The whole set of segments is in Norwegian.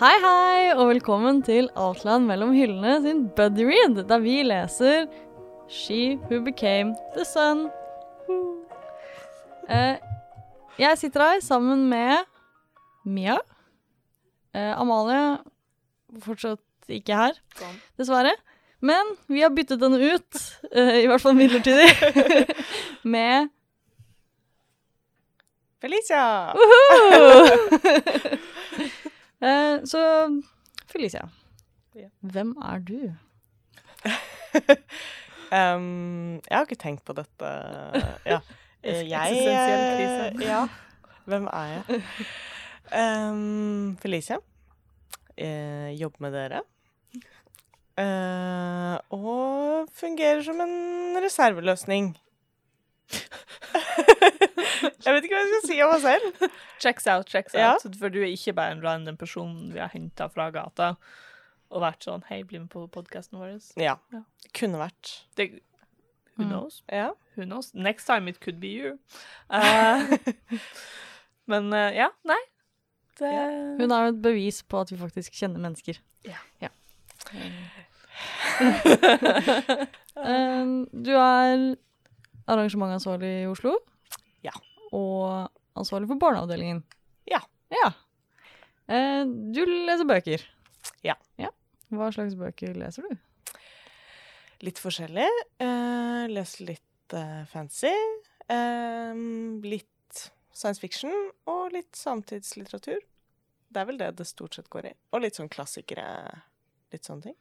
Hei, hei, og velkommen til Outland mellom hyllene sin Buddy Read, der vi leser She Who Became The Sun. Eh, jeg sitter her sammen med Mia. Eh, Amalie fortsatt ikke her, Sånn. dessverre. Men vi har byttet henne ut, eh, i hvert fall midlertidig, med Felicia! Eh, Så Felicia, hvem er du? Um, jeg har ikke tenkt på dette. Ja. Eh, Jeg krise. Ja. Hvem er jeg? Um, Felicia. Jeg jobber med dere. Uh, og fungerer som en reserveløsning. Jeg vet ikke hva jeg skal si om meg selv. Checks out, checks Ja. out. For du er ikke bare en random person vi har henta fra gata og vært sånn Hei, bli med på podkasten vår. Ja. Ja. Kunne vært. Det, who Mm. knows? Ja. Who knows? Next time it could be you. Uh, men uh, ja, nei. Det Hun er jo et bevis på at vi faktisk kjenner mennesker. Ja. Eh, du er arrangementansvarlig i Oslo. Ja. Og ansvarlig for barneavdelingen. Ja. Ja. Eh, du leser bøker. Ja. Hva slags bøker leser du? Litt forskjellig. Eh, leser litt eh, fancy. eh, litt science fiction og litt samtidslitteratur. Det er vel det det stort sett går i. Og litt sånn klassikere. Litt sånne ting.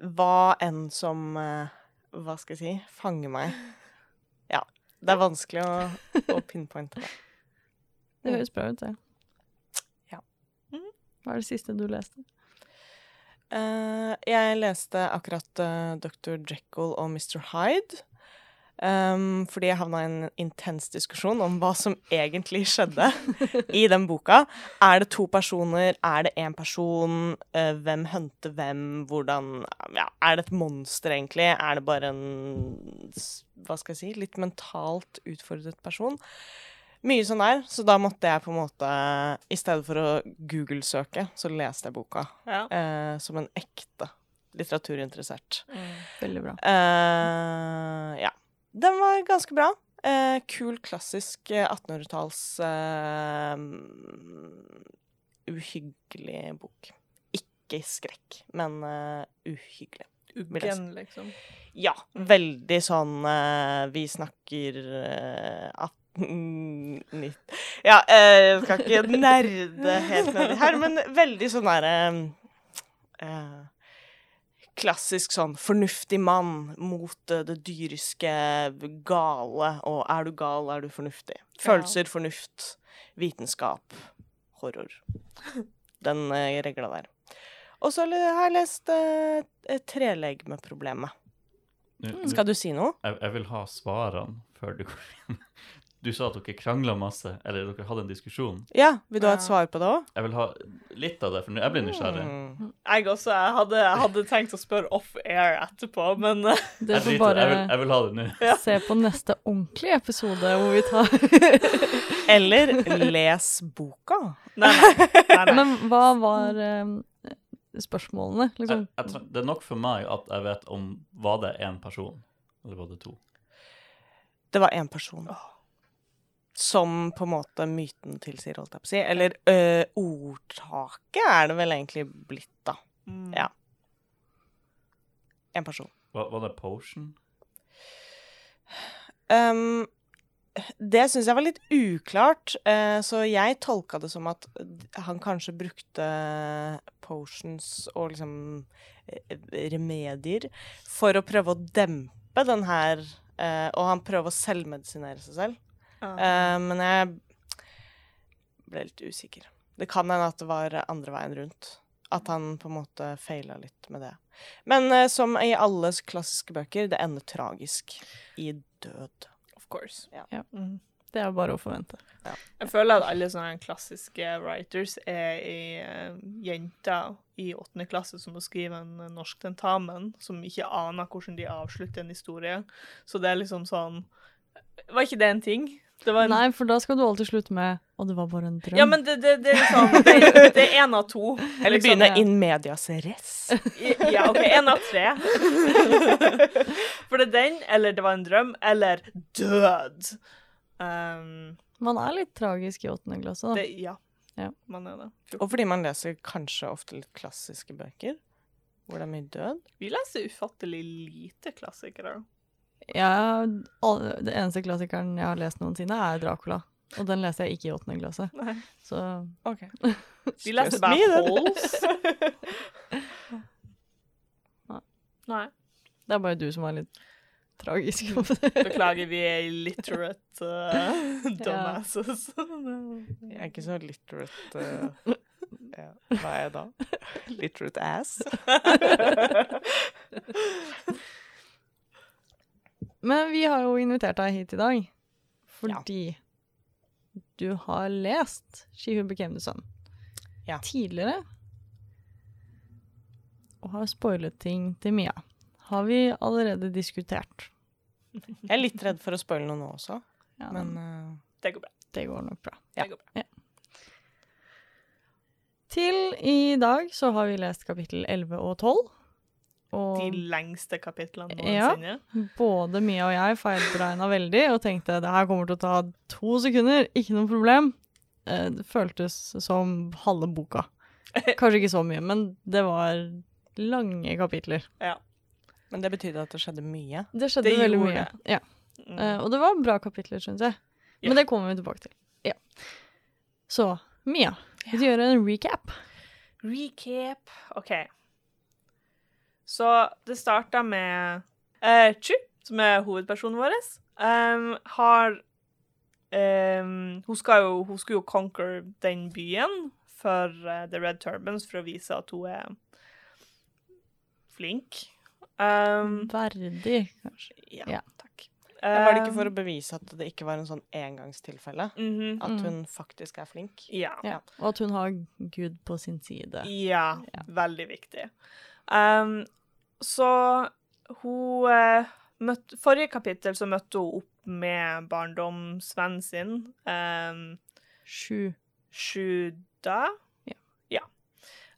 Hva enn som eh, Hva skal jeg si fanger meg. Ja. Det er vanskelig å, å pinpointe det. Det høres bra ut, det. Ja. Mhm. Hva er det siste du leste? Uh, jeg leste akkurat uh, Dr. Jekyll og Mr. Hyde. Um, fordi jeg havna i en intens diskusjon om hva som egentlig skjedde i den boka. Er det to personer? Er det én person? Uh, hvem hunter hvem? Hvordan ja, Er det et monster, egentlig? Er det bare en hva skal jeg si, litt mentalt utfordret person? Mye sånn der. Så da måtte jeg på en måte I stedet for å Google-søke, så leste jeg boka Ja. uh, som en ekte litteraturinteressert. Veldig bra. Uh, ja. Den var ganske bra. Eh, kul, klassisk eh, 1800-talls eh, uhyggelig bok. Ikke skrekk, men eh, uhyggelig. Uggen, liksom. Ja, veldig sånn eh, Vi snakker eh, 1890 Ja, eh, jeg skal ikke nerde helt nedi her, men veldig sånn derre eh, Klassisk sånn fornuftig mann mot det dyriske gale, og er du gal, er du fornuftig. Følelser, fornuft, vitenskap, horror. Den eh, regla der. Og så har jeg lest eh, trelegg med problemet. nå- Skal du si noe? jeg, jeg vil ha svarene før du går inn. Du sa at dere krangla masse, eller dere hadde en diskusjon. Ja, vil du ha et svar på det òg? Jeg vil ha litt av det, for jeg blir nysgjerrig. Mm. Jeg også. Jeg hadde, jeg hadde tenkt å spørre off-air etterpå, men Det Jeg, får bare jeg, vil, jeg vil ha det nå. se på neste ordentlige episode hvor vi tar Eller les boka. Nei, nei. nei, nei. Men hva var um spørsmålene, liksom? jeg, jeg, det er nok for meg at jeg vet om Var det én person, eller var det to? Det var én person. Som på en måte myten tilsier, holdt jeg på å si. Eller ø, ordtaket er det vel egentlig blitt, da. Mm. Ja. En person. Var, var det potion? Um, det syns jeg var litt uklart, uh, så jeg tolka det som at han kanskje brukte potions og liksom eh, remedier for å prøve å dempe den her uh, Og han prøver å selvmedisinere seg selv. Ja. Eh, men jeg ble litt usikker. Det kan hende at det var andre veien rundt. At han på en måte feila litt med det. Men uh, som i alle klassiske bøker, det ender tragisk. I død. Of course. Ja. Ja. Mm. Det er bare å forvente. Jeg føler at alle sånne klassiske writers er ei eh, jenter i åttende klasse som må skrive en norsk tentamen, som ikke aner hvordan de avslutter en historie. Så det er liksom sånn Var ikke det en ting var en Nei, for da skal du alltid slutte med Og det var bare en drøm. Ja, men det, det, det er liksom Det, det er én av to. Eller liksom. begynne ja. in medias res. Ja, OK, én av tre. For det er den, eller det var en drøm, eller død. Um, Man er litt tragisk i åttende klasse, da. det, ja. Ja. Man er det. Og fordi man leser kanskje ofte litt klassiske bøker, hvor det er mye død. Vi leser ufattelig lite klassikere. Ja, det eneste klassikeren jeg har lest noensinne, er Dracula. Og den leser jeg ikke i åttende klasse. Nei. Så Ok. Vi leser bare Holes. then. Nei. det er bare du som er litt tragisk. Beklager, vi er illiterate uh, dumbasses. Jeg er ikke så literate uh, ja. Hva er jeg da? Literate ass? Men vi har jo invitert deg hit i dag fordi du har lest She Who Became the Sun Ja. tidligere. Og har spoilet ting til Mia. Har vi allerede diskutert. Jeg er litt redd for å spoile noe nå også, Ja, men uh, Det går bra. det går nok bra. Ja. Det går bra. Til i dag så har vi lest kapittel 11 og 12. Og De lengste kapitlene Ja. både Mia og jeg feilberegna veldig og tenkte det her kommer til å ta to sekunder, ikke noe problem. Eh, Det føltes som halve boka. Kanskje ikke så mye, men det var lange kapitler. Ja. Men det betydde at det skjedde mye. Det skjedde Det veldig mye. det. Ja. Mm. Eh, og det var bra kapitler, syns jeg. Ja. Men det kommer vi tilbake til. Ja. Så Mia, vil du gjøre en recap? Recap. OK. Så det starta med uh, Chu, som er hovedpersonen vår. Um, har um, hun, skal jo, hun skulle jo conquer den byen for uh, The Red Turbans for å vise at hun er flink. Um, Verdig, kanskje. ja, Ja. takk. Var det ikke for å bevise at det ikke var en sånn engangstilfelle? mhm, At Mm. hun faktisk er flink? Ja. Ja. Og at hun har Gud på sin side. Ja, Ja. veldig viktig. Um, så hun eh, møtte, Forrige kapittel så møtte hun opp med barndomsvennen sin, um, Sju. Sjuda. Ja. Ja.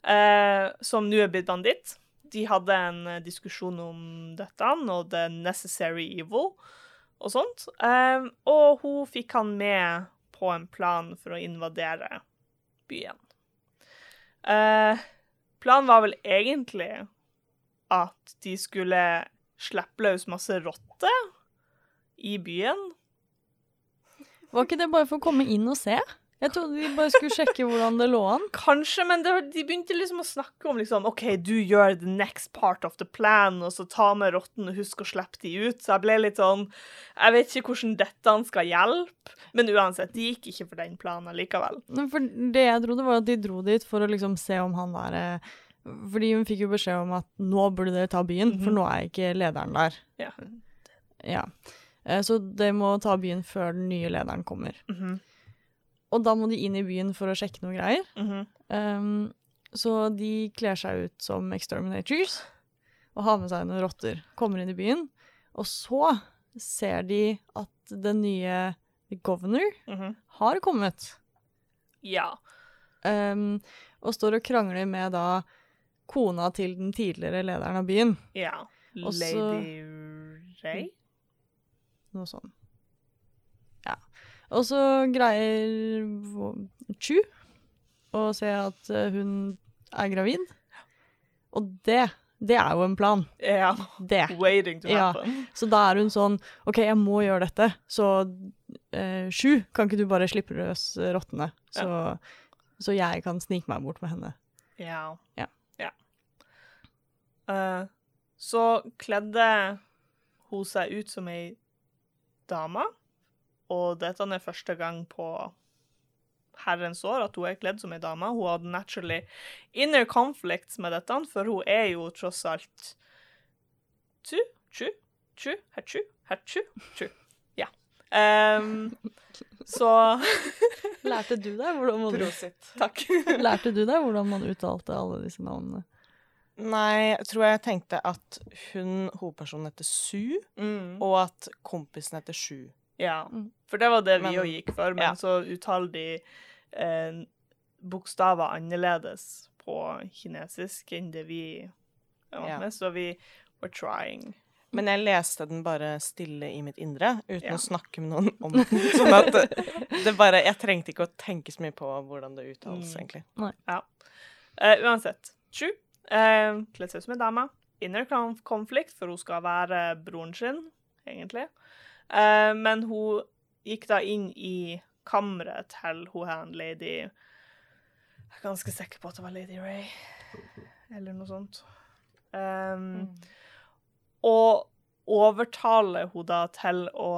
Eh, som nå er blitt banditt. De hadde en eh, diskusjon om dette og the necessary evil og sånt. Um, og hun fikk han med på en plan for å invadere byen. Eh, planen var vel egentlig at de skulle slippe løs masse rotter i byen. Var ikke det bare for å komme inn og se? Jeg trodde de bare skulle sjekke hvordan det lå an. Kanskje, men det, de begynte liksom å snakke om liksom, OK, du gjør the next part of the plan, og så ta med rottene og husk å slippe de ut. Så jeg ble litt sånn Jeg vet ikke hvordan dette skal hjelpe, men uansett, de gikk ikke for den planen likevel. For det jeg trodde, var at de dro dit for å liksom se om han der eh, Fordi hun fikk jo beskjed om at nå burde dere ta byen, for Mhm. nå er ikke lederen der. Ja. Ja. Eh, Så de må ta byen før den nye lederen kommer. Mhm, Og da må de inn i byen for å sjekke noen greier. mhm. Um, så de kler seg ut som exterminators og har med seg noen rotter. Kommer inn i byen, og så ser de at den nye governor mhm. har kommet. Ja. Um, og står og krangler med da kona til den tidligere lederen av byen. Ja. Også, Lady Ray? Noe sånn. Ja. Og så greier Chu å se at eh, hun er gravid. Og det, det er jo en plan. Ja. Det. Waiting to Ja. happen. Så da er hun sånn OK, jeg må gjøre dette. Så eh, Sju, kan ikke du bare slippe løs rottene? Så, så jeg kan snike meg bort med henne. Ja. Ja. Eh, så kledde hun seg ut som ei dame, og dette er første gang på herrens år at hun er kledd som ei dame. Hun hadde naturally inner conflicts med dette, for hun er jo tross alt tu, tju, tju, hertju, hertju, tju. Ja. Um, så Lærte du deg hvordan man, Takk. lærte du deg hvordan man uttalte alle disse navnene? Nei, jeg tror jeg tenkte at hun, hovedpersonen heter Su, Mm. og at kompisen heter Sju. Ja, for det var det vi jo gikk for, men ja. så uttaler de eh, bokstaver annerledes på kinesisk enn det vi var Ja. med, så vi were trying. Men jeg leste den bare stille i mitt indre, uten Ja. å snakke med noen om den. Sånn at det, bare Jeg trengte ikke å tenke så mye på hvordan det uttales, Mm. egentlig. Eh, uansett, True uh, Kledd seg ut som en dame. Inner conflict, for hun skal være broren sin, egentlig. Uh, men hun gikk da inn i kammeret til hun her, lady Jeg er ganske sikker på at det var Lady Ray, eller noe sånt. Um, Og overtaler hun da til å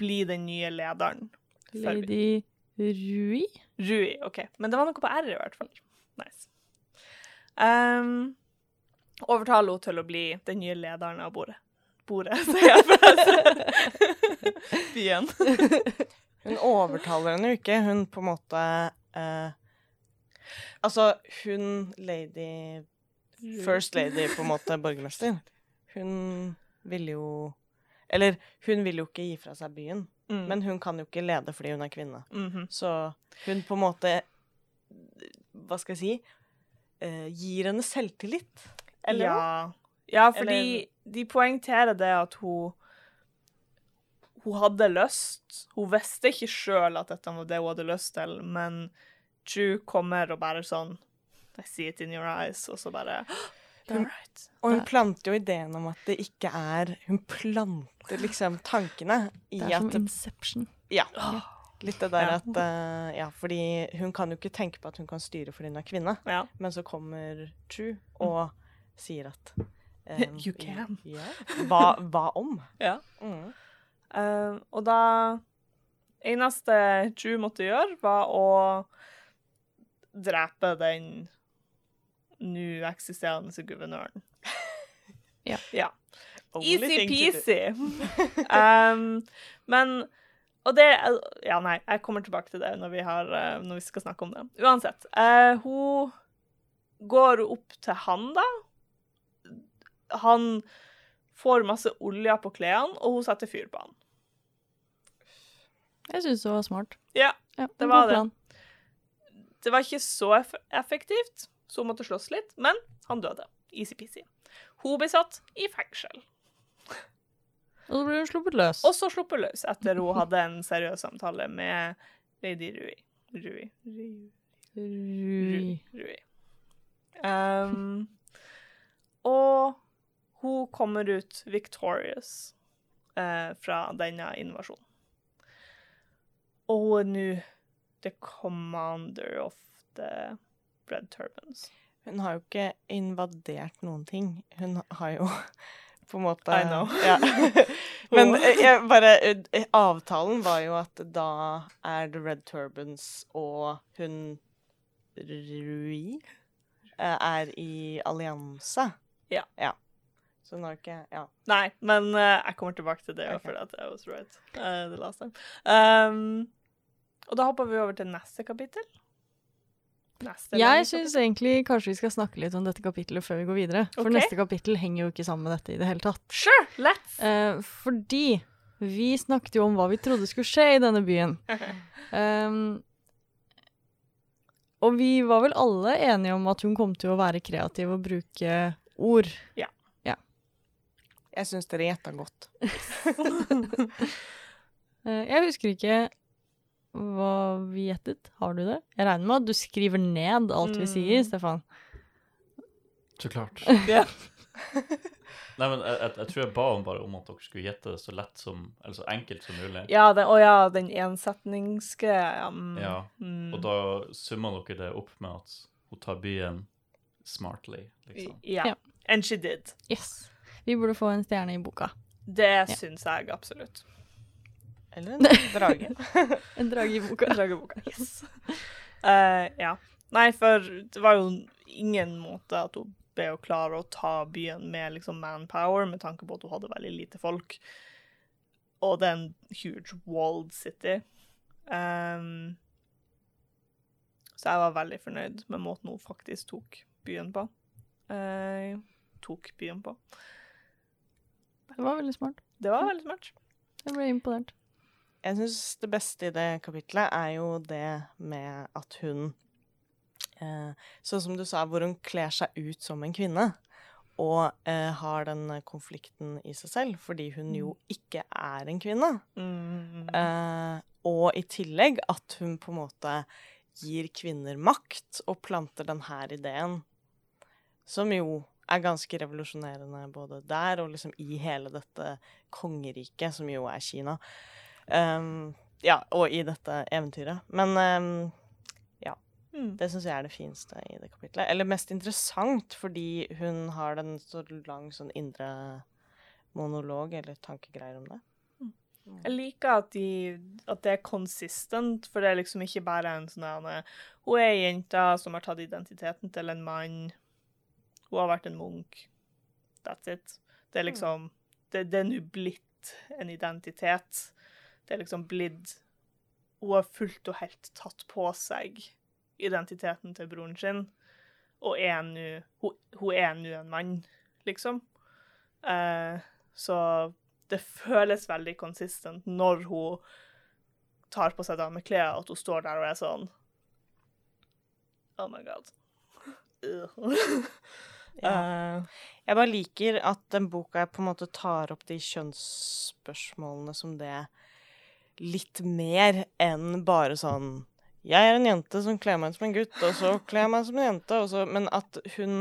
bli den nye lederen. Lady Rui? Rui, OK. Men det var noe på R, i hvert fall. Nice. Um, overtaler henne til å bli den nye lederen av bordet. Bordet, sier jeg forresten. Byen. Hun overtaler henne jo ikke. Hun på en måte uh, Altså, hun lady First lady, på en måte, borgermester. Hun ville jo Eller, hun vil jo ikke gi fra seg byen. Mm. Men hun kan jo ikke lede fordi hun er kvinne. Mhm. Så hun på en måte Hva skal jeg si? Eh, gir henne selvtillit. Eller noe? ja. ja, fordi Eller- de poengterer det at hun Hun hadde lyst. Hun visste ikke sjøl at dette var det hun hadde lyst til, men Drew kommer og bare sånn I see it in your eyes, og så bare Hun- right. Og hun planter jo ideen om at det ikke er Hun planter liksom tankene i Det er som at Inception. Ja. Litt det der Ja. at uh, Ja, fordi hun kan jo ikke tenke på at hun kan styre fordi hun er kvinne. Ja. Men så kommer True og sier at um, You can. Ja. Hva, hva om? ja. Mm. Uh, og da Eneste Drew måtte gjøre, var å drepe den nå eksisterende guvernøren. Ja. ja. Easy-peasy. um, men Og det Ja, nei, jeg kommer tilbake til det når vi, har, eh, når vi skal snakke om det. Uansett. eh, hun går opp til han, da. Han får masse olje på klærne, og hun setter fyr på han. Jeg syns det var smart. Ja, Ja, det var det. Det var ikke så eff effektivt, så hun måtte slåss litt, men han døde. Easy-peasy. Hun ble satt i fengsel. Og så ble hun sluppet løs. Og så sluppet løs etter hun hadde en seriøs samtale med lady Rui. Rui. Rui. Rui. Rui. Um, og hun kommer ut victorious eh, fra denne invasjonen. Og hun er nå the commander of the Red Turbans. Hun har jo ikke invadert noen ting. Hun har jo på en måte I know. Ja. Men eh, jeg bare eh, Avtalen var jo at da er The Red Turbans og hun Rui eh, er i allianse. Ja. ja. Så hun har ikke Ja. Nei, men uh, jeg kommer tilbake til det, Okay. for I was right uh, the last time. Um, og da hopper vi over til neste kapittel. Neste Jeg syns egentlig kanskje vi skal snakke litt om dette kapittelet før vi går videre. For Ok. neste kapittel henger jo ikke sammen med dette i det hele tatt. Sure, let's! Eh, fordi vi snakket jo om hva vi trodde skulle skje i denne byen. Um, og vi var vel alle enige om at hun kom til å være kreativ og bruke ord. Ja. Jeg syns dere gjetta godt. Eh, jeg husker ikke hva vi gjettet. Har du det? Jeg regner med at du skriver ned alt vi Mm. sier, Stefan. Så klart. Ja. Nei, men jeg, jeg, jeg tror jeg ba om bare om at dere skulle gjette det så lett som, eller så enkelt som mulig. Ja, den, å ja, den ensetningsgreia. Mm. Ja, Mm. Og da summer dere det opp med at hun tar byen smartly, liksom. Ja. Ja. And she did. Yes. Vi burde få en stjerne i boka. Det syns jeg absolutt. Eller en drage. En drage i boka. Drage i boka. Yes. Uh, ja. Nei, for det var jo ingen måte at hun ble å klare å ta byen med liksom manpower, med tanke på at hun hadde veldig lite folk. Og det er en huge walled city. Um, så jeg var veldig fornøyd med måten hun faktisk tok byen på. Uh, tok byen på. Det var veldig smart. Det var veldig smart. Jeg ble imponert. Jeg syns det beste i det kapitlet er jo det med at hun eh, Sånn som du sa, hvor hun kler seg ut som en kvinne. Og eh, har den konflikten i seg selv, fordi hun jo ikke er en kvinne. Mm. Eh, og i tillegg at hun på en måte gir kvinner makt, og planter denne ideen, som jo er ganske revolusjonerende både der og liksom i hele dette kongeriket, som jo er Kina. Um, ja, og i dette eventyret. Men um, Mm. det syns jeg er det fineste i det kapitlet. Eller mest interessant, fordi hun har den så lang sånn indre monolog eller tankegreier om det. Jeg liker at, de, at det er konsistent, for det er liksom ikke bare en sånn der, Hun er ei jente som har tatt identiteten til en mann. Hun har vært en munk. That's it. Det er liksom Det, det er nå blitt en identitet. Det er liksom blitt Hun har fullt og helt tatt på seg identiteten til broren sin, og er nå Hun, hun er nå en mann, liksom. Eh, så det føles veldig konsistent når hun tar på seg dameklær, at hun står der og er sånn Oh my god. Ugh. Eh, Jeg bare liker at den boka på en måte tar opp de kjønnsspørsmålene som det litt mer enn bare sånn Jeg er en jente som kler meg ut som en gutt, og så kler jeg meg som en jente, så Men at hun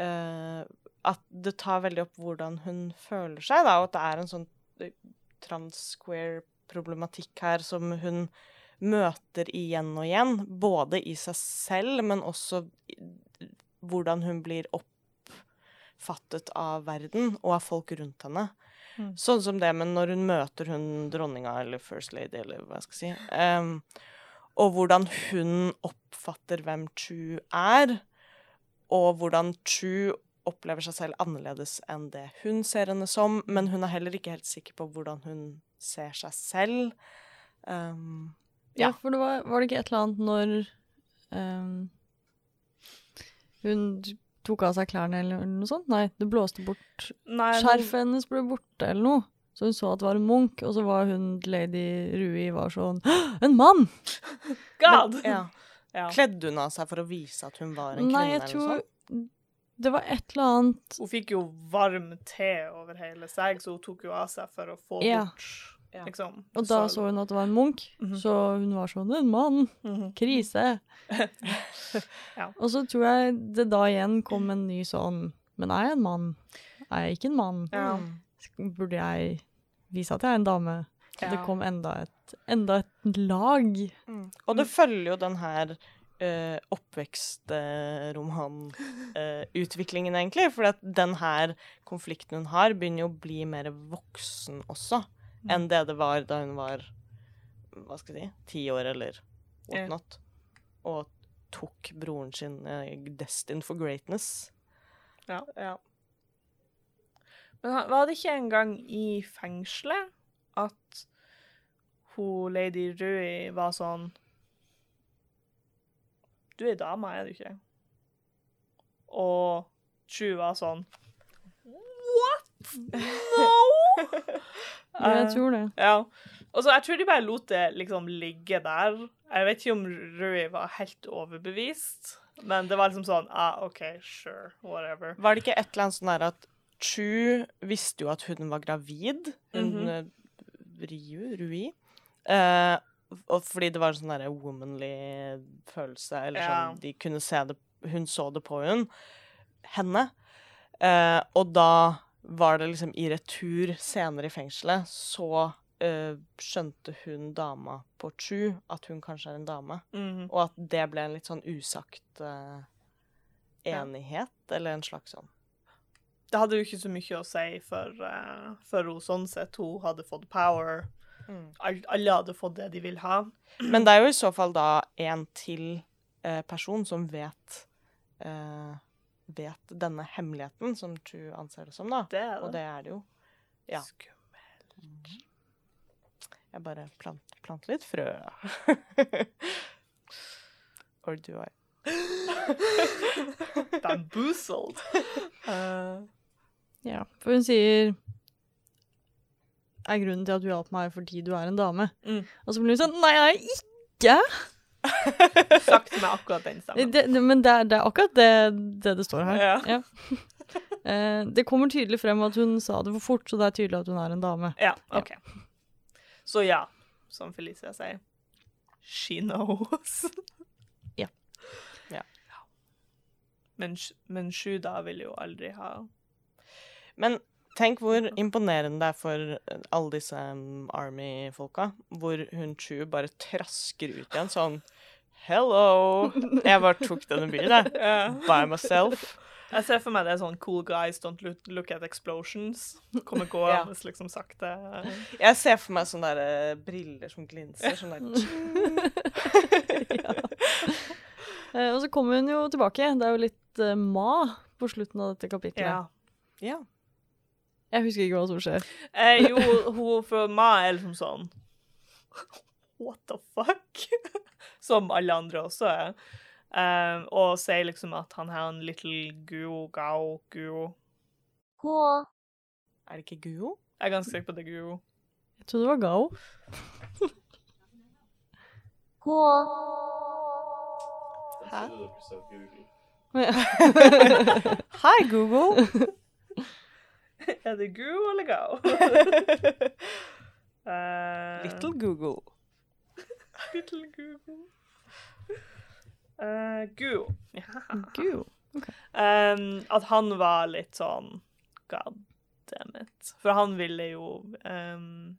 uh, At det tar veldig opp hvordan hun føler seg, da, og at det er en sånn eh, trans-queer-problematikk her som hun møter igjen og igjen, både i seg selv, men også hvordan hun blir oppfattet av verden og av folk rundt henne. Mm. Sånn som det, men når hun møter hun dronninga eller First Lady, eller hva jeg skal si, Um, og hvordan hun oppfatter hvem Chu er, og hvordan Chu opplever seg selv annerledes enn det hun ser henne som, men hun er heller ikke helt sikker på hvordan hun ser seg selv. Um, Ja, Ja. for det var, var det ikke et eller annet når um, hun tok av seg klærne eller noe sånt? Nei, det blåste bort. nei, Skjerfet men... hennes ble borte eller noe. Så hun så at det var en munk, og så var hun lady Rui var sånn En mann! God! Men, ja. Ja. Kledde hun av seg for å vise at hun var en kvinne? Nei, jeg eller noe tror sånt? Det var et eller annet Hun fikk jo varm te over hele seg, så hun tok jo av seg for å få Ja. bort Ja. liksom. Og da så hun at det var en munk, Mhm. så hun var sånn En mann! Mhm. Krise! Ja. Og så tror jeg det da igjen kom en ny sånn Men er jeg en mann? Er jeg ikke en mann? Ja. Mm. Burde jeg vise at jeg er en dame? Så Det kom enda et, enda et lag. Mm. Og det følger jo den her uh, oppvekstromanutviklingen, egentlig. For den her konflikten hun har, begynner jo å bli mer voksen også, enn det det var da hun var hva skal jeg si, ti år eller whatnot. Og tok broren sin eh, destined for greatness. Ja. Ja. Men var det ikke en gang i fengselet at hun lady Rui var sånn Du er dame, er du ikke? Og Chu var sånn What? No! Jeg Eh, tror det. Ja. Og så Jeg tror de bare lot det liksom ligge der. Jeg vet ikke om Rui var helt overbevist, men det var liksom sånn ah, OK, sure, whatever. Var det ikke et eller annet sånn der at Chu visste jo at hun var gravid? Hun Mhm. eh, Ryu? Rui? Eh, og fordi det var en sånn derre womanly følelse, eller Ja. sånn De kunne se det Hun så det på hun. Henne. Eh, og da var det liksom i retur senere i fengselet, så uh, skjønte hun dama på Chu at hun kanskje er en dame. Mhm. Og at det ble en litt sånn usagt Ja. enighet, eller en slags sånn. Det hadde jo ikke så mye å si for, uh, for hun sånn sett. Hun hadde fått power. Mm. Alle hadde fått det de vil ha. Men det er jo i så fall da en til person som vet Vet denne hemmeligheten, som True anser det som, da. Det det. Og det er det jo. ja. Skummelt. Jeg bare plant, litt frø. Or do I? Bamboozled. uh, Ja, for hun sier er grunnen til at du hjalp meg fordi du er en dame. Mm. Og så blir hun sånn Nei, jeg er ikke! Sagt med akkurat den stemmen. Det, men det er, det er akkurat det, det det står her. Ja. Eh, det kommer tydelig frem at hun sa det for fort, så det er tydelig at hun er en dame. Ja, OK. Så ja, som Felicia sier. She knows. Ja. Ja. Men, men Shuda vil jo aldri ha Men tenk hvor imponerende det er for alle disse um, Army-folka, hvor hun Chu bare trasker ut igjen sånn Hello! Jeg bare tok denne byen, jeg. By myself. Jeg ser for meg det er sånn cool guys don't look, at explosions. Kommer gående liksom sakte. Jeg ser for meg sånne der, eh, briller som glinser. Sånn der ja. Eh, og så kommer hun jo tilbake. Det er jo litt uh, ma på slutten av dette kapitlet. Ja. Ja. Jeg husker ikke hva som skjer. Eh, jo, hun for Ma er liksom sånn What the fuck? Som alle andre også er. Eh, og sier liksom at han har en little guo, gao, guo. Er det ikke Guo? Jeg er ganske sikker på det er guo. Jeg trodde det var Gao. Hæ? Hæ? Hi, Google. Er det goo eller gao? uh, Little Google. Little Google. Uh, goo. Ja. Gud. Um, at han var litt sånn God damn it. For han ville jo um,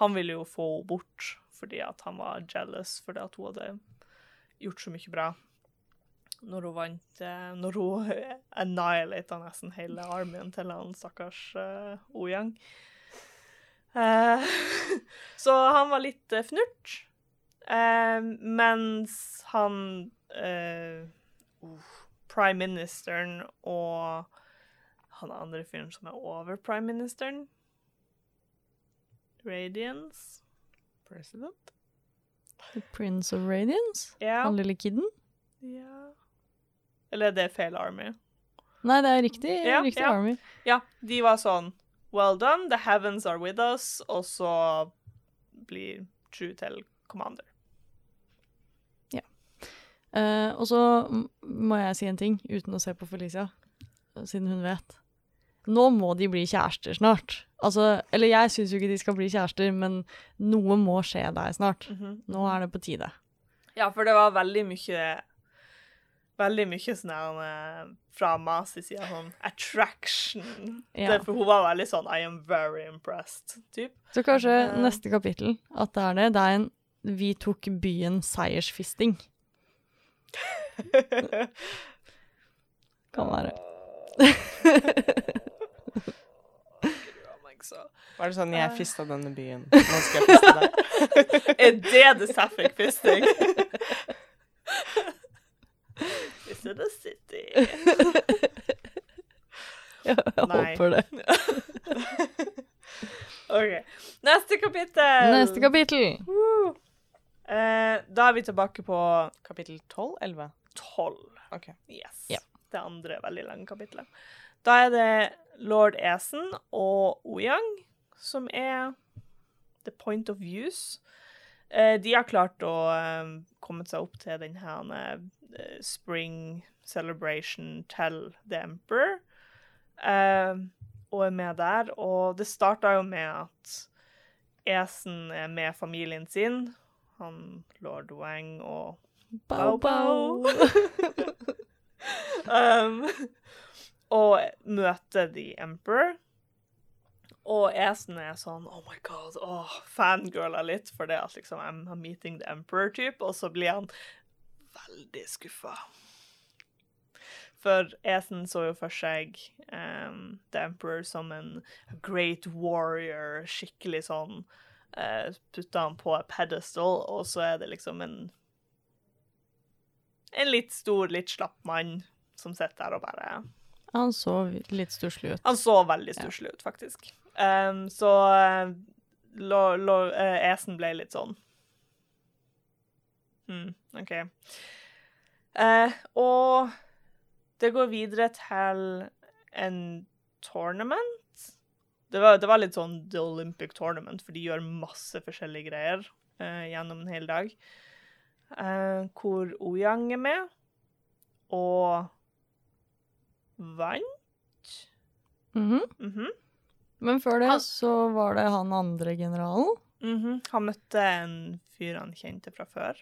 Han ville jo få henne bort fordi at han var jealous fordi at hun hadde gjort så mye bra. Når hun vant eh, Når hun annihilata nesten hele armyen til han stakkars uh, Ojang. Uh, så han var litt uh, fnurt. Uh, mens han prime ministeren og han andre fyren som er over prime ministeren. Radiance. President? The Prince of Radiance? Ja. Han lille kidden? ja. Eller det er feil army. Nei, det er riktig, Ja, riktig ja. Army. Ja, de var sånn Well done, the heavens are with us, og så blir True til commander. Eh, og så må jeg si en ting, uten å se på Felicia, siden hun vet. Nå må de bli kjærester snart. Altså, eller jeg syns jo ikke de skal bli kjærester, men noe må skje der snart. Nå er det på tide. Ja, for det var veldig mye Veldig mye sånn her eh, fra Masi side sånn attraction. Ja. For hun var veldig sånn I am very impressed, typ. Så kanskje Ja. neste kapittel at det er det. Det er en Vi tok byen seiersfisting. Kan være. Var det sånn jeg fista denne byen? Nå skal jeg fiste deg. Er det the Sapphic fisting? Is it a city? Ja, jeg Nei. håper det. OK. Neste kapittel. Neste kapittel. Woo. Eh, da er vi tilbake på Kapittel 12? 11? 12. OK. Yes. Ja. Det andre veldig lange kapitlet. Da er det lord Esen og Oyang som er the point of views. Eh, de har klart å eh, komme seg opp til den her eh, spring celebration til The Emperor. Eh, og er med der. Og det starta jo med at Esen er med familien sin. Han lord Wang og Bao, bao. um, og møter The Emperor. Og Esen er sånn Oh my god, oh, fangirler litt for det at liksom I'm, meeting the Emperor-type, og så blir han veldig skuffa. For Esen så jo for seg um, The Emperor som en great warrior, skikkelig sånn uh, Putta han på en pedestal, og så er det liksom en en litt stor, litt slapp mann som sitter der og bare Han så litt stusslig ut. Han så veldig stusslig ut, faktisk. Um, så lå, uh, Esen ble litt sånn Hmm, OK. Uh, og det går videre til en tournament, det var, det var litt sånn The Olympic Tournament, for de gjør masse forskjellige greier uh, gjennom en hel dag. Uh, hvor Oyang er med, og vant. Mhm. Mhm. Men før det Han- så var det han andre generalen. Mhm. Han møtte en fyr han kjente fra før.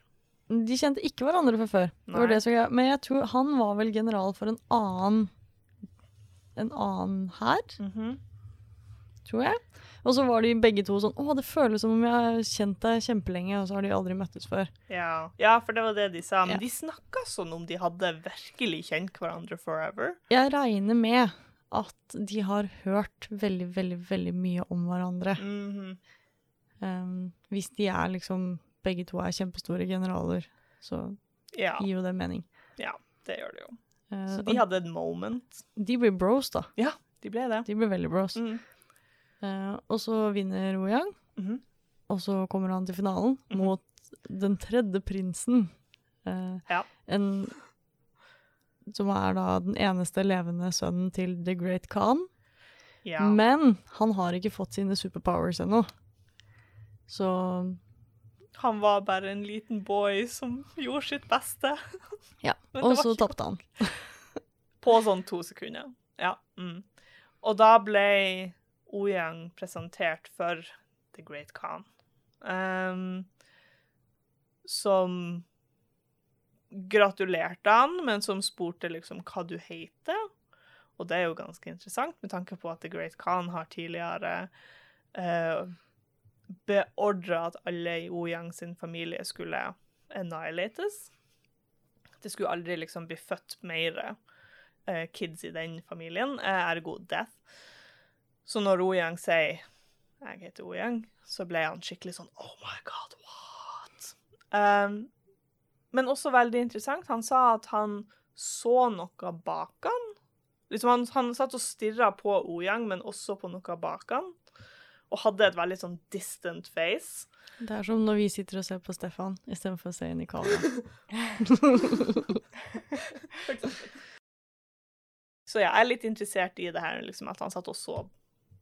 De kjente ikke hverandre fra før. Det var det var. Men jeg tror han var vel general for en annen En annen hær, Mhm. tror jeg. Og så var de begge to sånn Å, det føles som om jeg har kjent deg kjempelenge, og så har de aldri møttes før. Ja. ja, for det var det de sa. Men Ja. de snakka sånn om de hadde virkelig kjent hverandre forever. Jeg regner med at de har hørt veldig, veldig, veldig mye om hverandre. Mhm. Um, hvis de er liksom Begge to er kjempestore generaler, så Ja, gir jo det mening. Ja, det gjør det jo. Uh, Så de hadde et moment. de blir bros, da. Ja, De ble det. De ble veldig bros. Mm. Uh, og så vinner Woyang, -hmm. og så kommer han til finalen -hmm. mot den tredje prinsen. Uh, Ja. En som er da den eneste levende sønnen til The Great Khan. Ja. Men han har ikke fått sine superpowers ennå. Så Han var bare en liten boy som gjorde sitt beste. ja. Og så tapte han. På sånn to sekunder. Ja. Mm. Og da ble Oyang presentert for The Great Khan. Um, som gratulerte han, men som spurte liksom hva du heter. Og det er jo ganske interessant, med tanke på at The Great Khan har tidligere uh, beordra at alle i Ouyang sin familie skulle annihilates. Det skulle aldri liksom bli født mer eh, kids i den familien, eh, ergo death. Så når Ouyang sier 'jeg heter Ouyang', så ble han skikkelig sånn 'oh my god, what?' Um, men også veldig interessant, han sa at han så noe bak han. Liksom han, han satt og stirra på Oyang, men også på noe bak han. Og hadde et veldig sånn distant face. Det er som når vi sitter og ser på Stefan istedenfor å se inn i kamera. Så ja, jeg er litt interessert i det her, liksom, at han satt og så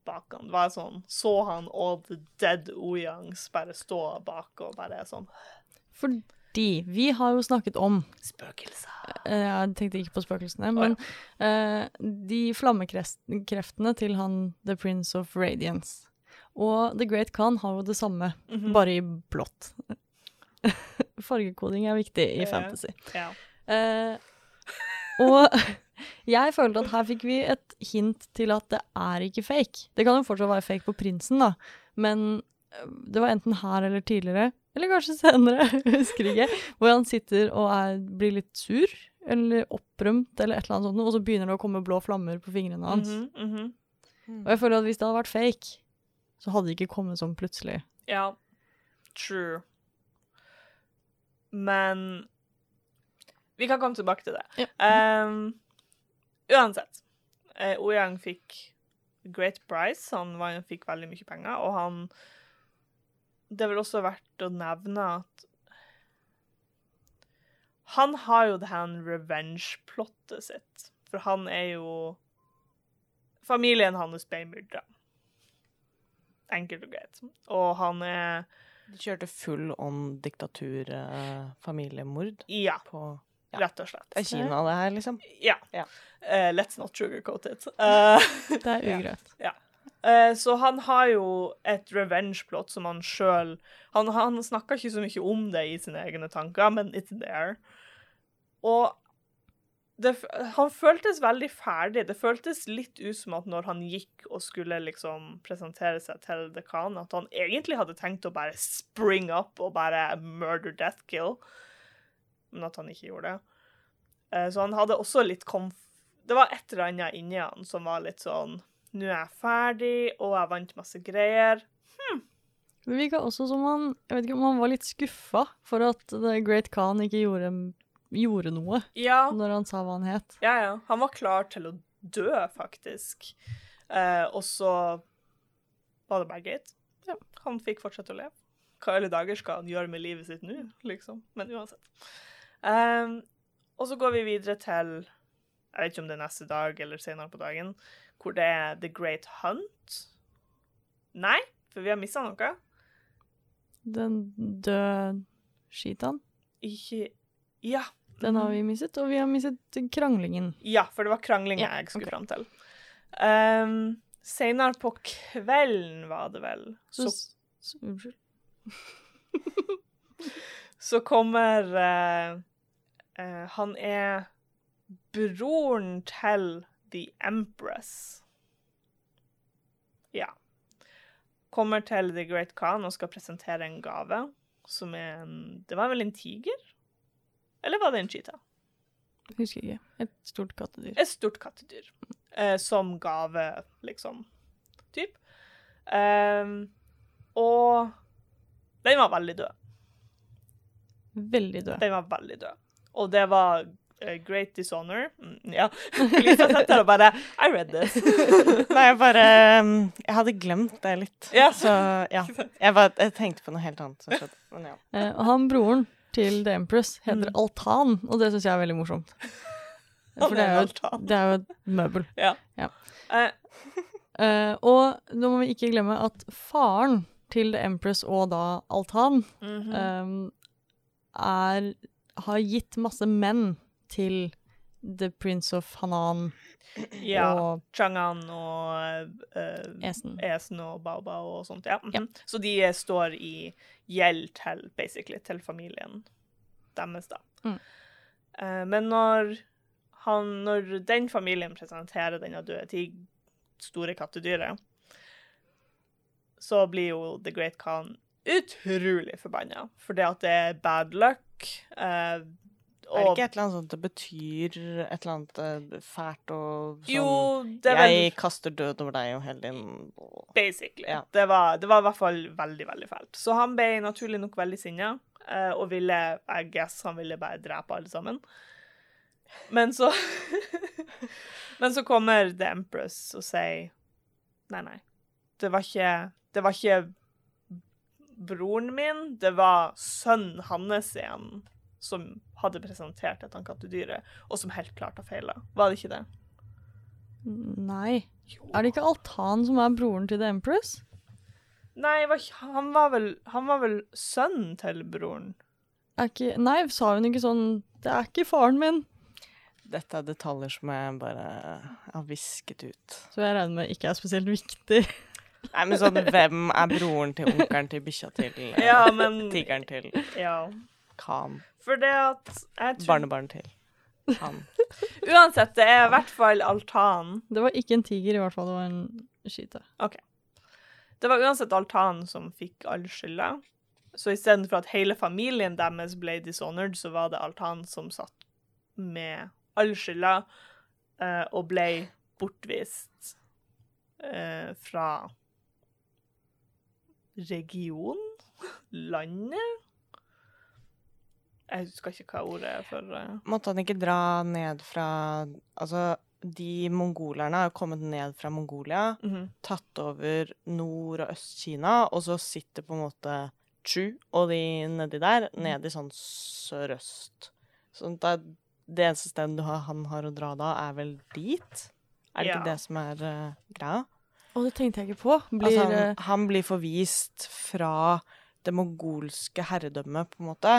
bak han. Det var sånn, Så han all the dead Oyangs bare stå bak og bare sånn Fordi vi har jo snakket om Spøkelser. eh, Jeg tenkte ikke på spøkelsene, men eh, de flammekreftene til han The Prince of Radiance. Og The Great Khan har jo det samme, Mhm. bare i blått. Fargekoding er viktig i Ja. fantasy. Ja. Uh, og jeg følte at her fikk vi et hint til at det er ikke fake. Det kan jo fortsatt være fake på prinsen, da, men eh, det var enten her eller tidligere, eller kanskje senere, husker ikke, hvor han sitter og er, blir litt sur, eller opprømt, eller et eller annet sånt, og så begynner det å komme blå flammer på fingrene hans. Mhm, mhm. Og jeg føler at hvis det hadde vært fake, så hadde det ikke kommet sånn plutselig. Ja. True. Men Vi kan komme tilbake til det. Um, uansett. Uh, Ouyang fikk Great Price. Han var, fikk veldig mye penger, og han Det er vel også verdt å nevne at Han har jo det her revenge-plottet sitt. For han er jo Familien hans ble myrda. Enkelt og greit. Og han er De kjørte full on diktatur-familiemord Ja, på Ja. rett og slett. Det er Kina, det her, liksom. Ja. Ja. Uh, let's not sugarcoat it. Uh, Det er ugreit. eh, så han har jo et revenge-plot som han sjøl Han, han snakker ikke så mye om det i sine egne tanker, men it's there. Og det, han føltes veldig ferdig. Det føltes litt ut som at når han gikk og skulle liksom presentere seg til dekanen, at han egentlig hadde tenkt å bare spring up og bare murder, death, kill, men at han ikke gjorde det. Eh, Så han hadde også litt komf... Det var et eller annet inni han som var litt sånn Nå er jeg ferdig, og jeg vant masse greier. Det virka også som han Jeg vet ikke om han var litt skuffa for at The Great Khan ikke gjorde, gjorde noe Ja, når han sa hva han het. ja, ja. Han var klar til å dø, faktisk. Eh, og så var det bare greit. Ja, han fikk fortsette å leve. Hva alle dager skal han gjøre med livet sitt nå, liksom? Men uansett. Um, og så går vi videre til Jeg vet ikke om det er neste dag eller senere på dagen, hvor det er The Great Hunt. Nei, for vi har mista noe. Den døde skitaen, Ikke Ja. den har vi mistet. Og vi har mistet kranglingen. Ja, for det var kranglinga Ja, jeg skulle okay. fram til. Um, Seinere på kvelden, var det vel, Så, så, så, unnskyld. så kommer uh, uh, Han er broren til The Empress. Ja. Kommer til The Great Khan og skal presentere en gave som er en Det var vel en tiger? Eller var det en cheetah? Husker ikke. Et stort kattedyr. Et stort kattedyr. Eh, som gave, liksom. Typ. Eh, og den var veldig død. Veldig død. Den var veldig død. Og det var eh, Great Dishonor. Mm, ja. Lisa satt der og bare I read this. Nei, jeg bare um, Jeg hadde glemt det litt. Ja. Så ja. Jeg, bare, jeg tenkte på noe helt annet som skjedde. Men ja. Eh, og han broren til The Empress heter Mm. Altan, og det syns jeg er veldig morsomt. For det er jo, det er jo et møbel. Eh, Eh, og nå må vi ikke glemme at faren til The Empress og da Altan mhm. eh, er Har gitt masse menn til The Prince of Hanan ja. og Changan og uh, Esen. Esen og Baba og sånt. Ja. mhm. Ja. Så de eh, står i gjeld til, basically, til familien deres, da. Mm. Uh, men når, han, når den familien presenterer denne døde til store kattedyret, så blir jo The Great Khan utrolig forbanna. For det at det er bad luck. eh, Er det ikke et eller annet sånt det betyr et eller annet eh, fælt og sånn Jo, det Jeg kaster død over deg og hele din Basically. Ja. Det, var, det var i hvert fall veldig, veldig fælt. Så han ble naturlig nok veldig sinna, eh, og ville, I guess, han ville bare drepe alle sammen. Men så Men så kommer The Empress og sier Nei, nei. Det var ikke Det var ikke broren min, det var sønnen hans igjen som hadde presentert dette kattedyret, og som helt klart har feila. Var det ikke det? Nei. Er det ikke Altan som er broren til The Empress? Nei, var ikke- han var vel, han var vel sønnen til broren. Er ikke, nei, sa hun ikke sånn Det er ikke faren min. Dette er detaljer som jeg bare har visket ut. Så jeg regner med ikke er spesielt viktig. Nei, men sånn, hvem er broren til onkelen til bikkja til eh, Ja, men tigeren til Ja. Khan? For det at jeg tror Barnebarn til han. Uansett, det er i hvert fall altan. Det var ikke en tiger, i hvert fall. Det var en skyte. Det var uansett altan som fikk all skylda. Så istedenfor at hele familien deres ble dishonored, så var det altan som satt med all skylda uh, og ble bortvist uh, fra region? Landet? Jeg husker ikke hva ordet er for uh... Måtte han ikke dra ned fra Altså, de mongolerne har kommet ned fra Mongolia, mhm. tatt over Nord- og Øst-Kina, og så sitter på en måte Chu og de nedi der, nede i sånn sørøst. At det, det eneste stedet har, han har å dra da, er vel dit? Er det Ja. ikke det som er uh, greia? Å, det tenkte jeg ikke på. Blir altså, han, eh, han blir forvist fra det mongolske herredømmet, på en måte.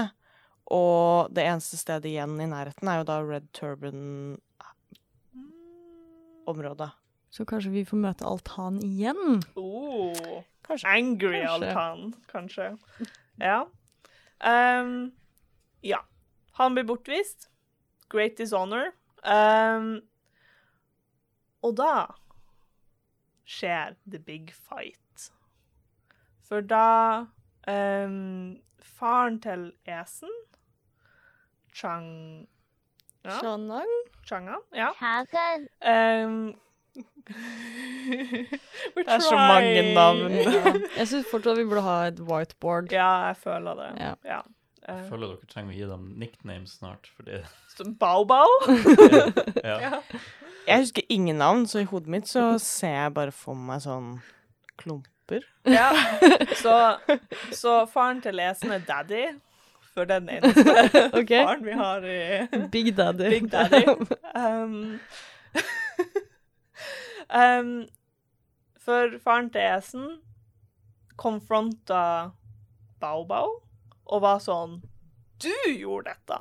Og det eneste stedet igjen i nærheten er jo da Red Turban-området. Så kanskje vi får møte Altan igjen? Oh. Kanskje. Angry Kanskje. altan, kanskje. Ja. Um, ja. Han blir bortvist. Great dishonor. Um, og da skjer the big fight. For da um, Faren til Esen, Chang ja, Shanang? Changan, ja. Changan. Um, Det er så mange navn. Ja. Jeg syns fortsatt vi burde ha et whiteboard. Ja, jeg føler det. Ja. Ja. Jeg Eh, føler dere trenger å gi dem nicknames snart, Fordi... Bao-bao. ja. Ja. Jeg husker ingen navn, så i hodet mitt så ser jeg bare for meg sånn klumper. Ja. Så, så faren til Lesen er daddy, for den eneste okay. faren vi har i Big Daddy. Big Daddy. Um, um, for faren til Esen konfronta Bao Bao og var sånn Du gjorde dette!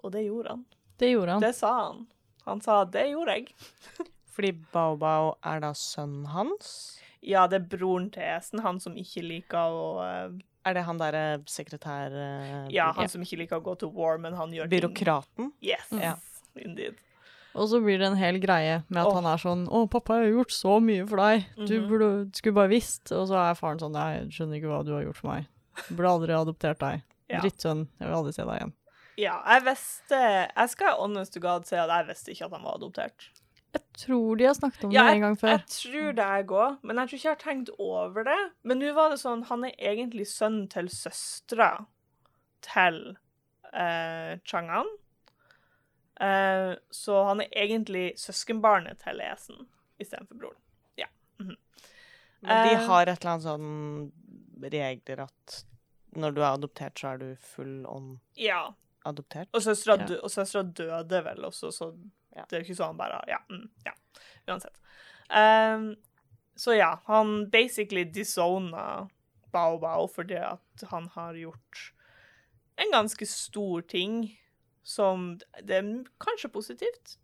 Og det gjorde han. Det gjorde han. Det sa han. Han sa 'det gjorde jeg'. Fordi Bao Bao er da sønnen hans? Ja, det er broren til Esen, han som ikke liker å eh, Er det han derre sekretær... eh, Ja, han som ikke liker å gå til war, men han gjør Byråkraten? ting. Yes, Ja. indeed. Og så blir det en hel greie med at oh. han er sånn 'Å, pappa, jeg har gjort så mye for deg. Du Mhm. burde, skulle bare visst.' Og så er faren sånn 'Jeg skjønner ikke hva du har gjort for meg. Jeg burde aldri adoptert deg. Ja. Drittsønn. Jeg vil aldri se deg igjen.' Ja, jeg visste Jeg skal honest to god si at jeg visste ikke at han var adoptert. Jeg tror de har snakket om Ja, det en gang før. Jeg tror det, jeg òg, men jeg tror ikke jeg har tenkt over det. Men nå var det sånn, han er egentlig sønnen til søstera til eh, Chang'an. Eh, så han er egentlig søskenbarnet til Esen istedenfor broren. Ja. mhm. Men de Eh, har et eller annet sånn regler at når du er adoptert, så er du full on ja. adoptert. Og søstera Ja. døde vel også, så Det er jo ikke sånn bare Ja. Mm, ja. Uansett. Um, så ja, han basically disowna Bao Bao fordi at han har gjort en ganske stor ting som Det er kanskje positivt.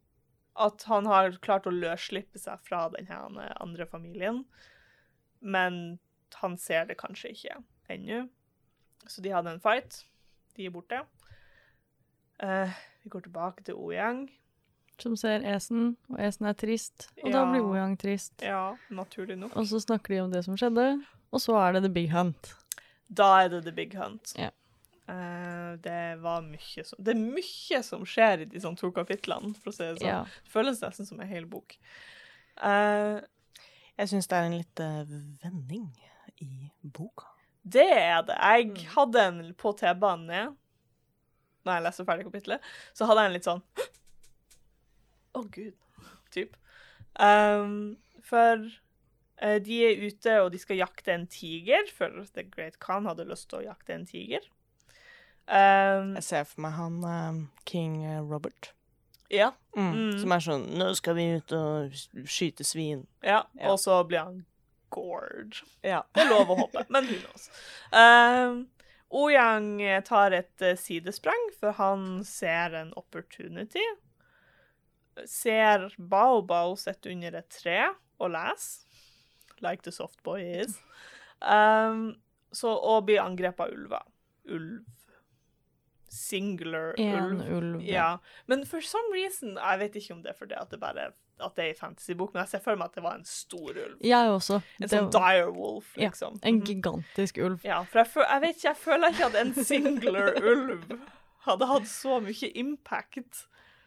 At han har klart å løsslippe seg fra denne andre familien. Men han ser det kanskje ikke ennå. Så de hadde en fight. De er borte. Uh, vi går tilbake til Oyang. Som ser Esen, og Esen er trist. Og da blir Oyang trist. Ja, naturlig nok. Og så snakker de om det som skjedde, og så er det The Big Hunt. Da er det The Big Hunt. Ja. Uh, det var mye som Det er mye som skjer i de sånn to kapitlene, for å si det sånn. Ja. Det føles nesten som en hel bok. Uh, Jeg syns det er en litt vending i boka. det er det. Jeg Mm. hadde en på T-banen ned Når jeg leste ferdig kapittelet, så hadde jeg en litt sånn Å, gud. Typ. Um, for uh, de er ute, og de skal jakte en tiger, for The Great Khan hadde lyst til å jakte en tiger. Um, Jeg ser for meg han eh, King eh, Robert. ja, Mm. Mm. Som er sånn 'Nå skal vi ut og skyte svin'. ja, Ja. og så blir han gored. Ja. Det er lov å håpe, men hun også. Um, Oyang tar et eh, sidesprang, for han ser en opportunity. Ser Baobao Bao sitte under et tre og lese, like the soft boy is. Um, så, og blir angrepet av ulver. Ulv. Singular En ulv. ulv. Ja, men for some reason Jeg vet ikke om det er fordi at det bare at det er en fantasybok, men jeg ser for meg at det var en stor ulv. Jeg også. En sånn var- dire wolf, Ja, liksom. En Mhm. gigantisk ulv. Ja, for jeg, føl, jeg vet ikke, jeg føler ikke at en singular ulv hadde hatt så mye impact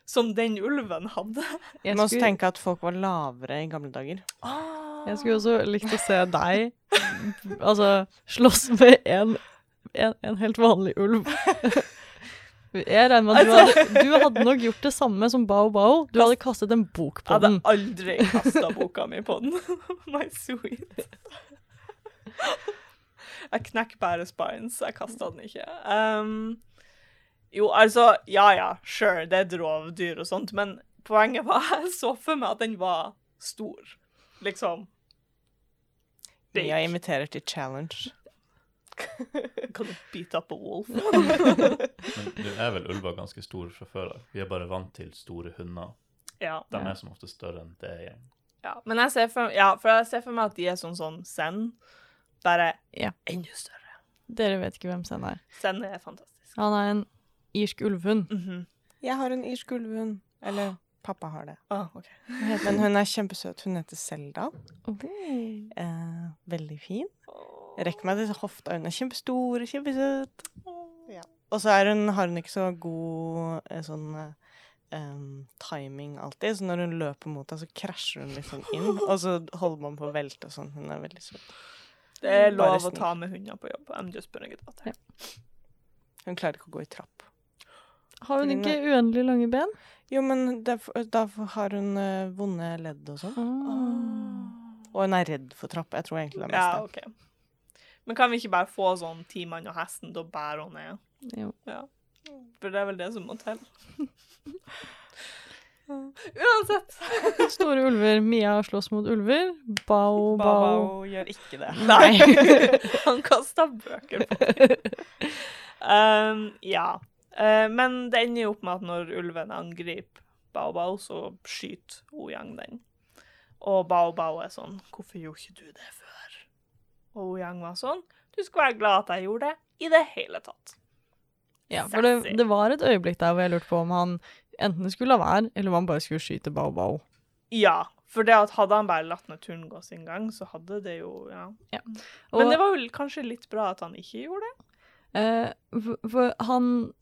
som den ulven hadde. Jeg må også skulle, tenke at folk var lavere i gamle dager. jeg skulle også likt å se deg altså slåss med en, en, en helt vanlig ulv. Jeg regner med at du hadde, du hadde nok gjort det samme som Bao Bao. Du hadde kastet en bok på den. Jeg hadde aldri kasta boka mi på den. My sweet. Jeg knekker bare spines. Jeg kasta den ikke. Um, jo, altså Ja ja, sure, det er et rovdyr og sånt, men poenget var jeg så for meg at den var stor. Liksom. Big. Jeg inviterer til challenge. Kan du beat up a wolf? Men nå er vel ulver ganske store fra før av. Vi er bare vant til store hunder. Ja. De er som ofte større enn det igjen. ja. Men jeg ser for, ja, for jeg ser for meg at de er sånn sånn Zen. Bare Ja. enda større. Dere vet ikke hvem Zen er. Zen er fantastisk. Han er en irsk ulvhund. -hmm. Jeg har en irsk ulvehund. Eller pappa har det. Ah, okay. Men hun er kjempesøt. Hun heter Selda. Okay. Eh, veldig fin. Rekker meg til hofta. Hun er kjempestor, kjempesøt. Ja. Og så er hun, har hun ikke så god eh, sånn Um, timing alltid, så når hun løper mot deg, så krasjer hun sånn inn, og så holder man på å velte og sånn. Hun er veldig søt. Det er lov å ta med hunder på jobb. I'm just putting it out there. Hun klarer ikke å gå i trapp. Har hun ikke uendelig lange ben? Jo, men derfor, da har hun uh, vonde ledd og sånn. Ah. Og hun er redd for trapp. Jeg tror egentlig det er Ja, mest det. OK. Men kan vi ikke bare få sånn ti mann og hesten til å bære henne ned? Jo. For det er vel det som må til. Uansett. Store ulver. Mia slåss mot ulver. Bao, bao. Bao gjør ikke det. Nei. Han kasta bøker på dem. Um, ja. Eh, men det ender jo opp med at når ulven angriper Bao Bao, så skyter Ojang den. Og Bao Bao er sånn 'Hvorfor gjorde ikke du det før?' Og Ojang var sånn 'Du skal være glad at jeg gjorde det i det hele tatt'. Ja, for det, det var et øyeblikk der hvor jeg lurte på om han enten skulle la være, eller om han bare skulle skyte Bao Bao. Ja, for det at hadde han bare latt naturen gå sin gang, så hadde det jo Ja. Og, Men det var jo kanskje litt bra at han ikke gjorde det. eh, for, for han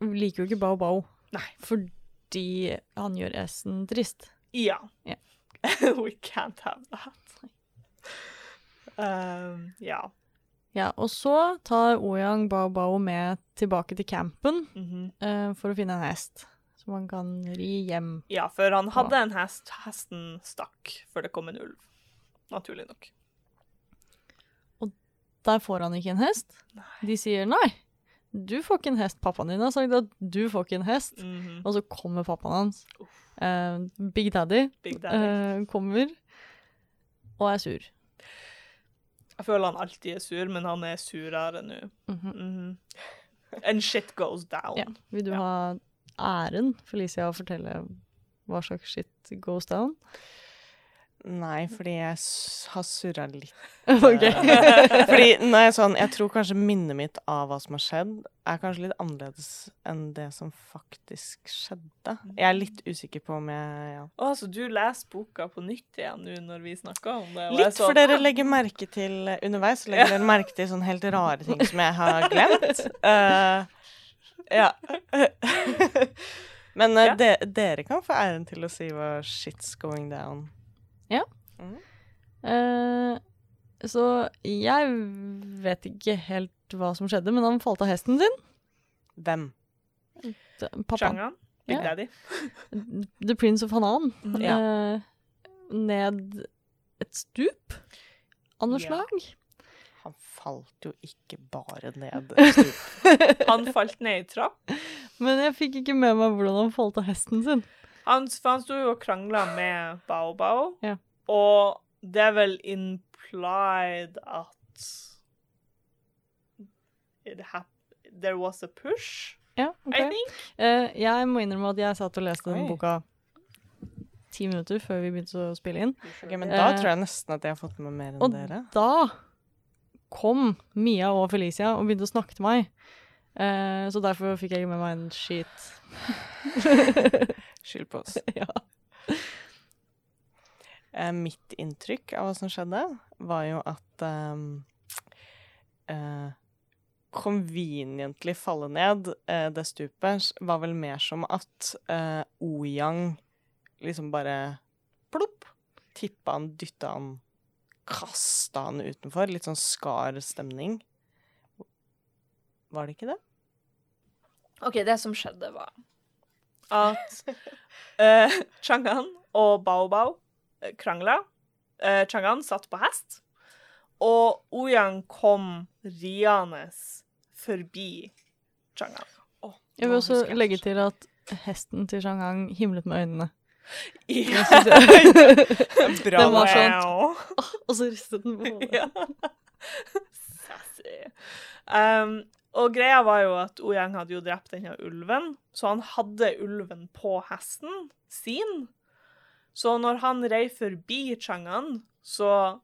liker jo ikke Bao Bao Nei. fordi han gjør S-en trist. Ja. Yeah. We can't have that. Um, ja. Ja, og så tar Oyang Bao Bao med tilbake til campen mm -hmm. uh, for å finne en hest som han kan ri hjem. Ja, for han hadde en hest. Hesten stakk før det kom en ulv. Naturlig nok. Og Der får han ikke en hest. Nei. De sier nei, du får ikke en hest. Pappaen din har sagt at du får ikke en hest. Mhm. Og så kommer pappaen hans, Uh, Big Daddy, Big Daddy. Uh, kommer og er sur. Jeg føler han alltid er sur, men han er surere nå. Mhm. Mhm. And shit goes down. Ja. Vil du Ja. ha æren, Felicia, å fortelle hva slags shit goes down? Nei, fordi jeg s har surra litt. ok. Fordi når jeg, er sånn, jeg tror kanskje minnet mitt av hva som har skjedd, er kanskje litt annerledes enn det som faktisk skjedde. Jeg er litt usikker på om jeg ja. Å, så du leser boka på nytt igjen nå når vi snakker om det? Litt, så- for dere legger merke til underveis så legger dere merke til sånne helt rare ting som jeg har glemt. uh, ja. Men uh, Ja. de, dere kan få æren til å si hva shit's going down. Eh, så jeg vet ikke helt hva som skjedde, men han falt av hesten sin. Hvem? Pappaen. Changan? Big Ja. Daddy? The Prince of Hanan. Mm. Ja. Eh, ned et stup av noe Ja. slag. Han falt jo ikke bare ned et stup. Han falt ned i trapp. Men jeg fikk ikke med meg hvordan han falt av hesten sin. Han, for han sto jo og krangla med Bao Bao, Ja. og det er vel implied at it there was a push, Ja, okay. I think. Uh, jeg må innrømme at jeg satt og leste den boka ti minutter før vi begynte å spille inn. Okay, men da uh, tror jeg nesten at jeg har fått med meg mer enn Og dere. da kom Mia og Felicia og begynte å snakke til meg. Uh, så derfor fikk jeg ikke med meg en skit. Skyld på oss. ja. Eh, mitt inntrykk av hva som skjedde, var jo at um, eh, Conveniently falle ned eh, det stupet var vel mer som at eh, Oyang liksom bare plopp tippa han, dytta han, kasta han utenfor. Litt sånn skar stemning. Var det ikke det? OK, det som skjedde, var at uh, Changan og Baobao Bao eh, krangla. Uh, Changan satt på hest, og Ouyang kom riende forbi Changan. Jeg vil også jeg legge til at hesten til Chang'an himlet med øynene. Ja. Bra. Den var sånn Og så ristet den på hodet. ja. Sassy. Um, og greia var jo at Oyang hadde jo drept denne ulven, så han hadde ulven på hesten sin. Så når han rei forbi Changan, så,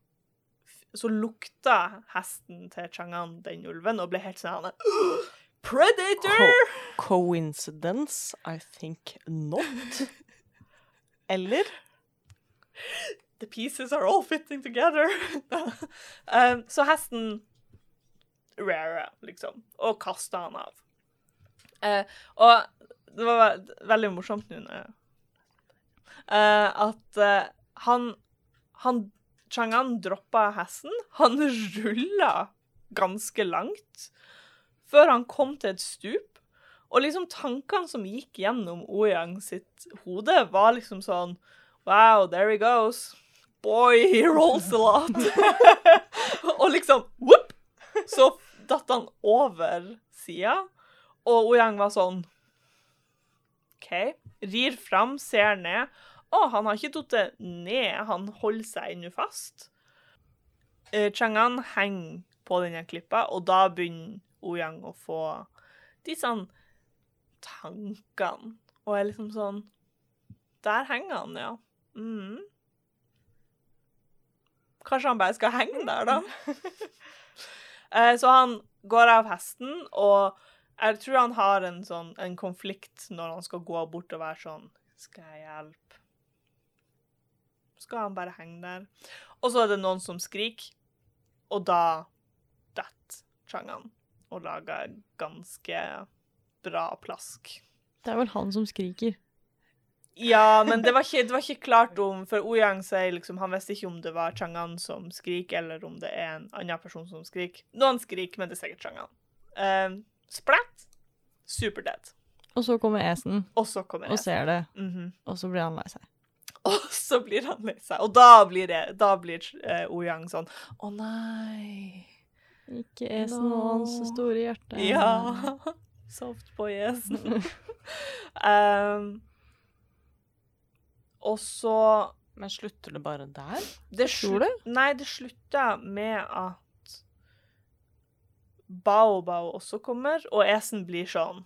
så lukta hesten til Changan den ulven, og ble helt sånn Predator! Coincidence? I think not. Eller? The pieces are all fitting together. um, så hesten rare, liksom, og kasta han av. Eh, og det var veldig morsomt nå eh, at eh, han han Changan droppa hesten. Han rulla ganske langt før han kom til et stup. Og liksom tankene som gikk gjennom Ouyang sitt hode, var liksom sånn Wow, there he goes. Boy, he rolls a lot. og liksom whoop, Så datt han over sida, og Oyang var sånn OK. Rir fram, ser ned. Å, han har ikke tatt ned, han holder seg ennå fast. Eh, Chang'an henger på denne klippa, og da begynner Oyang å få de sånn tankene. Og er liksom sånn Der henger han, ja. Mm. Kanskje han bare skal henge der, da. Eh, Så han går av hesten, og jeg tror han har en sånn en konflikt når han skal gå bort og være sånn Skal jeg hjelpe? Skal han bare henge der? Og så er det noen som skriker, og da detter Changan og lager ganske bra plask. Det er vel han som skriker. Ja, men det var ikke, det var ikke klart om For Oyang sier liksom Han visste ikke om det var Chang'an som skriker, eller om det er en annen person som skriker. Noen skriker, men det er sikkert Chang'an. Um, splatt. Superdead. Og så kommer Esen Og så kommer og ser det, Mhm. og så blir han lei seg. Og så blir han lei seg. Og da blir det Da blir uh, Oyang sånn Å nei. Ikke Esen og hans No. store hjerte. Ja. Softboy-esen. um, og så Men slutter det bare der? Det Tror du? Nei, det slutta med at Bao Bao også kommer, og Esen blir sånn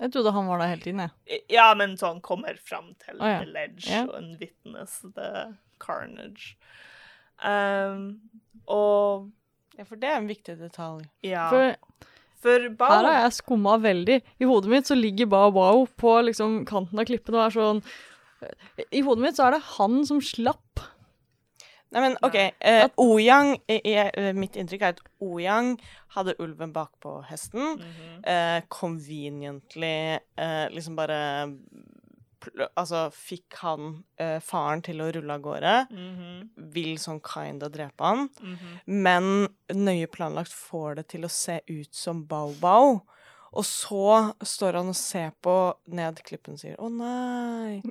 Jeg trodde han var der hele tiden, jeg. Ja, men sånn kommer fram til oh, ja. the ledge Ja. en witness the carnage. Um, og Ja, for det er en viktig detalj. ja For For Bao her har jeg skumma veldig. I hodet mitt så ligger Bao Bao på liksom kanten av klippen og er sånn I hodet mitt så er det han som slapp. Nei, men OK. Eh, Oyang eh, Mitt inntrykk er at Oyang hadde ulven bakpå hesten. Mhm. eh, conveniently eh, liksom bare Altså fikk han eh, faren til å rulle av gårde. Mhm. Vil sånn kinda drepe han. Mhm. Men nøye planlagt får det til å se ut som Bao Bao. Og så står han og ser på ned klippen og sier 'Å, nei'.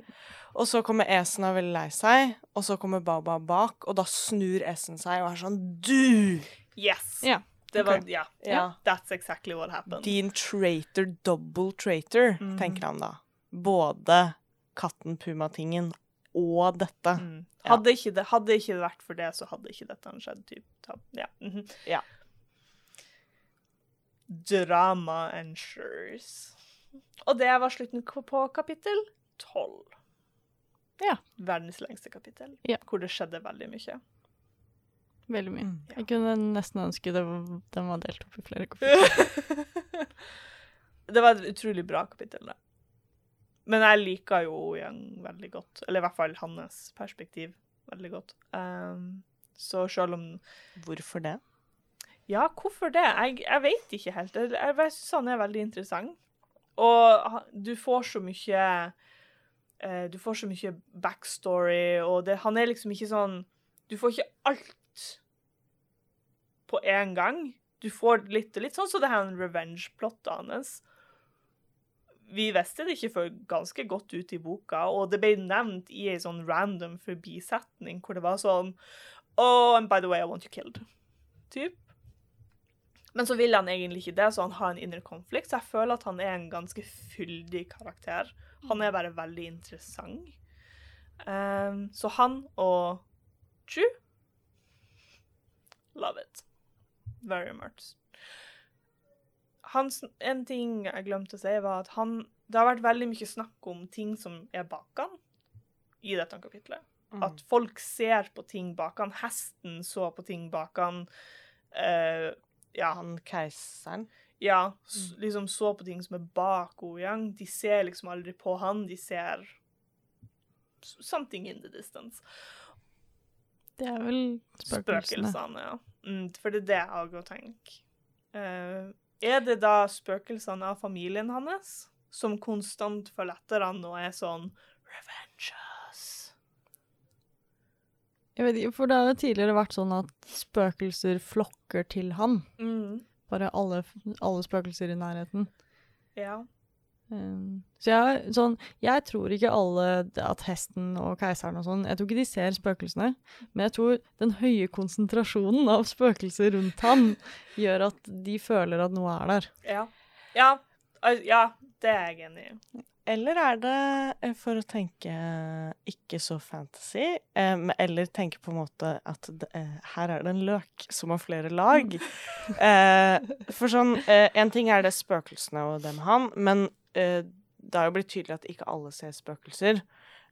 Og så kommer Esen og er veldig lei seg, og så kommer Bao bak, og da snur Esen seg og er sånn 'Du! Yes. Yeah. Det var, okay. ja. yeah. That's exactly what happened. Din traitor, double traitor', mm. tenker han da. Både katten Pumatingen og dette. Mm. Ja. Hadde, ikke det, hadde ikke det vært for det, så hadde ikke dette skjedd. Typ. Ja. Ja. -hmm. Ja. Drama ensures. Og det var slutten på kapittel tolv. Ja. Verdens lengste kapittel, Ja. hvor det skjedde veldig mye. Veldig mye. Mm, Jeg kunne nesten ønske det var, den var delt opp i flere kapitler. det var et utrolig bra kapittel, det. Men jeg liker jo Yang veldig godt. Eller i hvert fall hans perspektiv veldig godt. Um, så selv om Hvorfor det? Ja, hvorfor det? Jeg, jeg vet ikke helt. Jeg, jeg syns han er veldig interessant. Og du får så mye eh, Du får så mye backstory, og det, han er liksom ikke sånn Du får ikke alt på én gang. Du får litt og litt, sånn som det her revenge-plottet hans. Vi visste det ikke før ganske godt ut i boka, og det ble nevnt i ei sånn random forbisetning hvor det var sånn Oh, and by the way, I want you killed. Typ. Men så vil han egentlig ikke det, så han har en indre konflikt. Så jeg føler at han er en ganske fyldig karakter. Han er bare veldig interessant. Um, så han og Chu Love it. Very much. Hans, en ting jeg glemte å si, var at han Det har vært veldig mye snakk om ting som er bak han i dette kapitlet. Mm. At folk ser på ting bak han. Hesten så på ting bak han. Eh, ja, Han keiseren. ja, s- liksom så på ting som er bak Ouyang. De ser liksom aldri på han, de ser something in the distance. Det er vel spøkelsene. Spøkelsene, ja. Mm, for det er det jeg òg tenker. Uh, er det da spøkelsene av familien hans som konstant følger etter han og er sånn Revenge us. Jeg vet ikke, for det har jo tidligere vært sånn at spøkelser flokker til han. Mm, Bare alle, alle spøkelser i nærheten. ja. Um, så jeg, sånn, jeg tror ikke alle at hesten og keiseren og sånn Jeg tror ikke de ser spøkelsene, men jeg tror den høye konsentrasjonen av spøkelser rundt ham gjør at de føler at noe er der. Ja. Ja, ja det er jeg enig i. eller er det eh, for å tenke ikke så fantasy, um, eller tenke på en måte at det, uh, her er det en løk som har flere lag? uh, for sånn, eh, en ting er det spøkelsene og det med han, men eh, det har jo blitt tydelig at ikke alle ser spøkelser.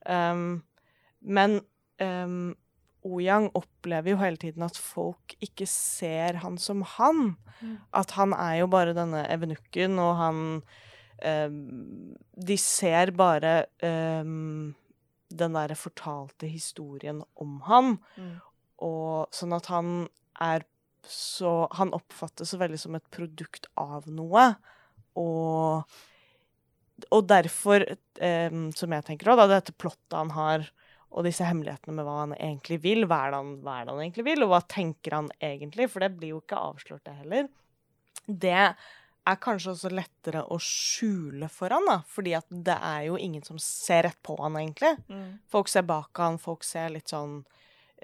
Um, men um, Oyang opplever jo hele tiden at folk ikke ser han som han. Mm. At han er jo bare denne evenukken, og han um, De ser bare um, den derre fortalte historien om han, Mm. og sånn at han er så Han oppfattes så veldig som et produkt av noe, og og derfor, em, som jeg tenker òg, dette plottet han har, og disse hemmelighetene med hva han egentlig vil, hva er han, hva er det han egentlig vil, og hva tenker han egentlig, for det blir jo ikke avslørt, det heller. Det er kanskje også lettere å skjule for han, da, fordi at det er jo ingen som ser rett på han, egentlig. Mm. Folk ser bak han, folk ser litt sånn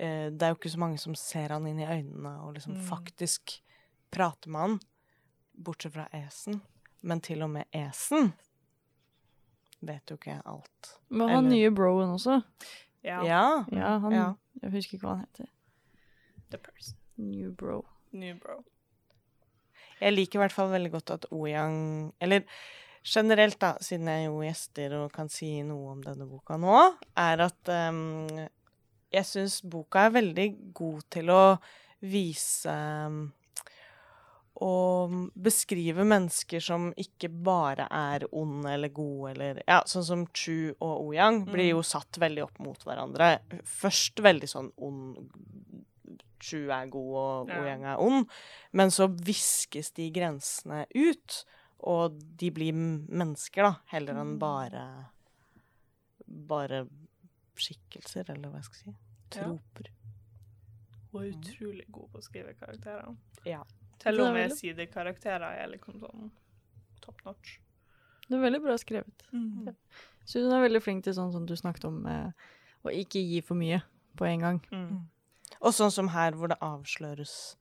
uh, Det er jo ikke så mange som ser han inn i øynene og liksom Mm. faktisk prater med han, bortsett fra Esen. Men til og med Esen vet jo ikke alt. Men han Eller- nye broen også. Ja. Ja. Ja, han Ja. Jeg husker ikke hva han heter. The person. New bro. New bro. Jeg liker i hvert fall veldig godt at Oyang Eller generelt, da, siden jeg er jo gjester og kan si noe om denne boka nå, er at um, jeg syns boka er veldig god til å vise um, og beskrive mennesker som ikke bare er onde eller gode, eller Ja, sånn som Chu og Oyang blir jo satt veldig opp mot hverandre. Først veldig sånn ond Chu er god, og Ja. Er ond. Men så viskes de grensene ut, og de blir mennesker, da, heller enn bare Bare skikkelser, eller hva jeg skal si. Ja. Troper. Hun er utrolig god på å skrive karakterer. Ja. Til og med sidekarakterer er liksom sånn top notch. Det er veldig bra skrevet. Så hun er veldig flink til sånn som du snakket om, eh, å ikke gi for mye på en gang. Mm. Og sånn som her, hvor det avsløres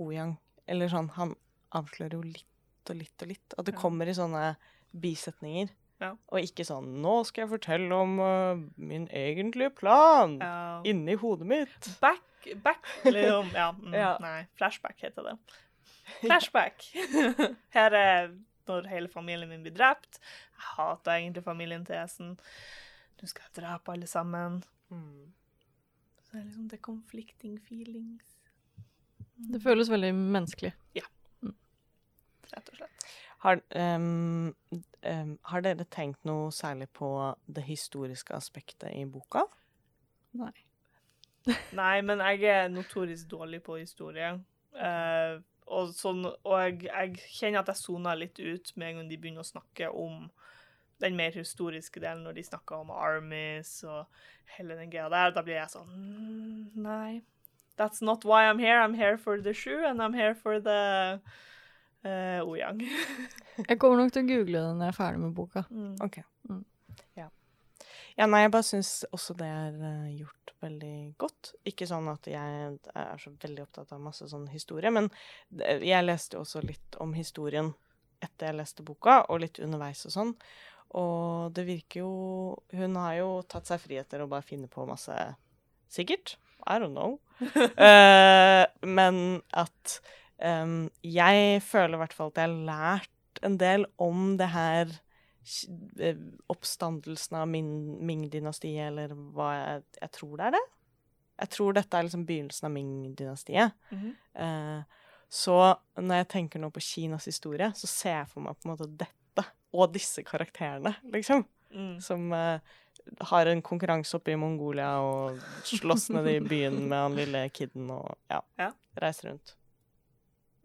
Oyang. Eller sånn, han avslører jo litt og litt og litt. At det kommer i sånne bisetninger. Ja. Og ikke sånn 'Nå skal jeg fortelle om uh, min egentlige plan Ja. inni hodet mitt'. Back, back liksom. Ja, mm, Ja. Nei, flashback heter det. Flashback. Her er når hele familien min blir drept. Jeg hater egentlig familien til Esen. Nå skal jeg drepe alle sammen. Mm. Så det er liksom det conflicting feelings, Det føles veldig menneskelig. Ja. rett og slett. Har, um, um, har dere tenkt noe særlig på det historiske aspektet i boka? Nei. Nei, men jeg er notorisk dårlig på historie. Uh, og sånn, og jeg, jeg kjenner at jeg soner litt ut med en gang de begynner å snakke om den mer historiske delen, når de snakker om armies og hele den greia der. Da blir jeg sånn mm, Nei. That's not why I'm here. I'm here for the shoe, and I'm here for the uh, Oyang. Jeg kommer nok til å google det når jeg er ferdig med boka. mm. Ok. Mm. Ja. ja, nei, jeg bare syns også det er uh, gjort veldig godt. Ikke sånn at jeg er så veldig opptatt av masse sånn historie, men jeg leste jo også litt om historien etter jeg leste boka, og litt underveis og sånn. Og det virker jo Hun har jo tatt seg friheter og bare finne på masse Sikkert. I don't know. uh, men at um, jeg føler i hvert fall at jeg har lært en del om det her eh, oppstandelsen av Ming-dynastiet, eller hva jeg, jeg tror det er det. Jeg tror dette er liksom begynnelsen av Ming-dynastiet. Mm -hmm. uh, så når jeg tenker nå på Kinas historie, så ser jeg for meg på en måte dette og disse karakterene, liksom. Mm. Som uh, har en konkurranse oppe i Mongolia og slåss ned i byen med han lille kiden og ja, Ja. reiser rundt.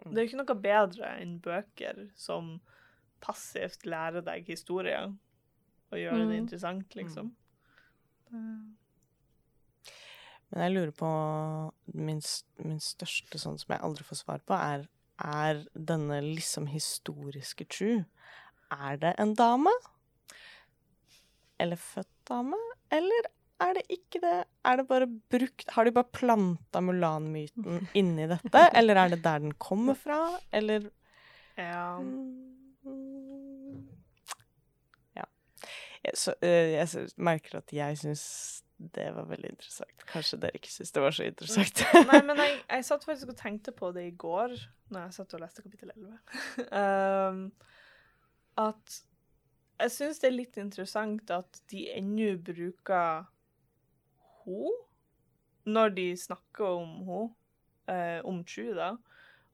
Det er jo ikke noe bedre enn bøker som passivt lærer deg historie og gjør det Mm. interessant, liksom. Mm. Men jeg lurer på min, min største sånn som jeg aldri får svar på, er er denne liksom historiske True Er det en dame? Eller født dame? Eller er det ikke det? Er det bare brukt Har de bare planta Mulan-myten inni dette? Eller er det der den kommer fra? Eller Ja. Mm, Ja. Så, eh, jeg merker at jeg syns det var veldig interessant. Kanskje dere ikke syns det var så interessant. Nei, men jeg, jeg satt faktisk og tenkte på det i går, når jeg satt og leste kapittel 11. um, at jeg syns det er litt interessant at de ennå bruker ho når de snakker om ho, eh, om Chu, da.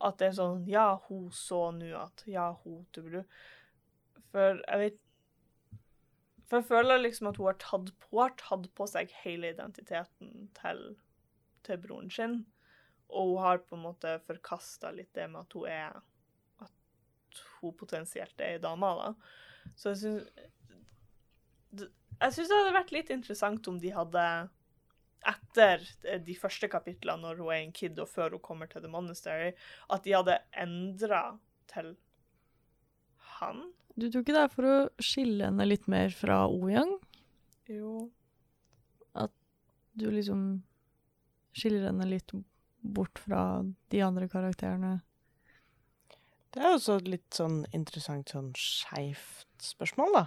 At det er sånn Ja, hun så nå at Ja, hun tubru. For jeg vet For jeg føler liksom at hun har tatt på, har tatt på seg hele identiteten til til broren sin, og hun har på en måte forkasta litt det med at hun er hun potensielt er ei dame, da. Så jeg syns Jeg syns det hadde vært litt interessant om de hadde etter de første kapitlene, når hun er en kid og før hun kommer til The Monastery, at de hadde endra til han. Du tror ikke det er for å skille henne litt mer fra Oyang? Jo. At Du liksom skiller henne litt bort fra de andre karakterene? Det er jo også et litt sånn interessant sånn skeivt spørsmål, da.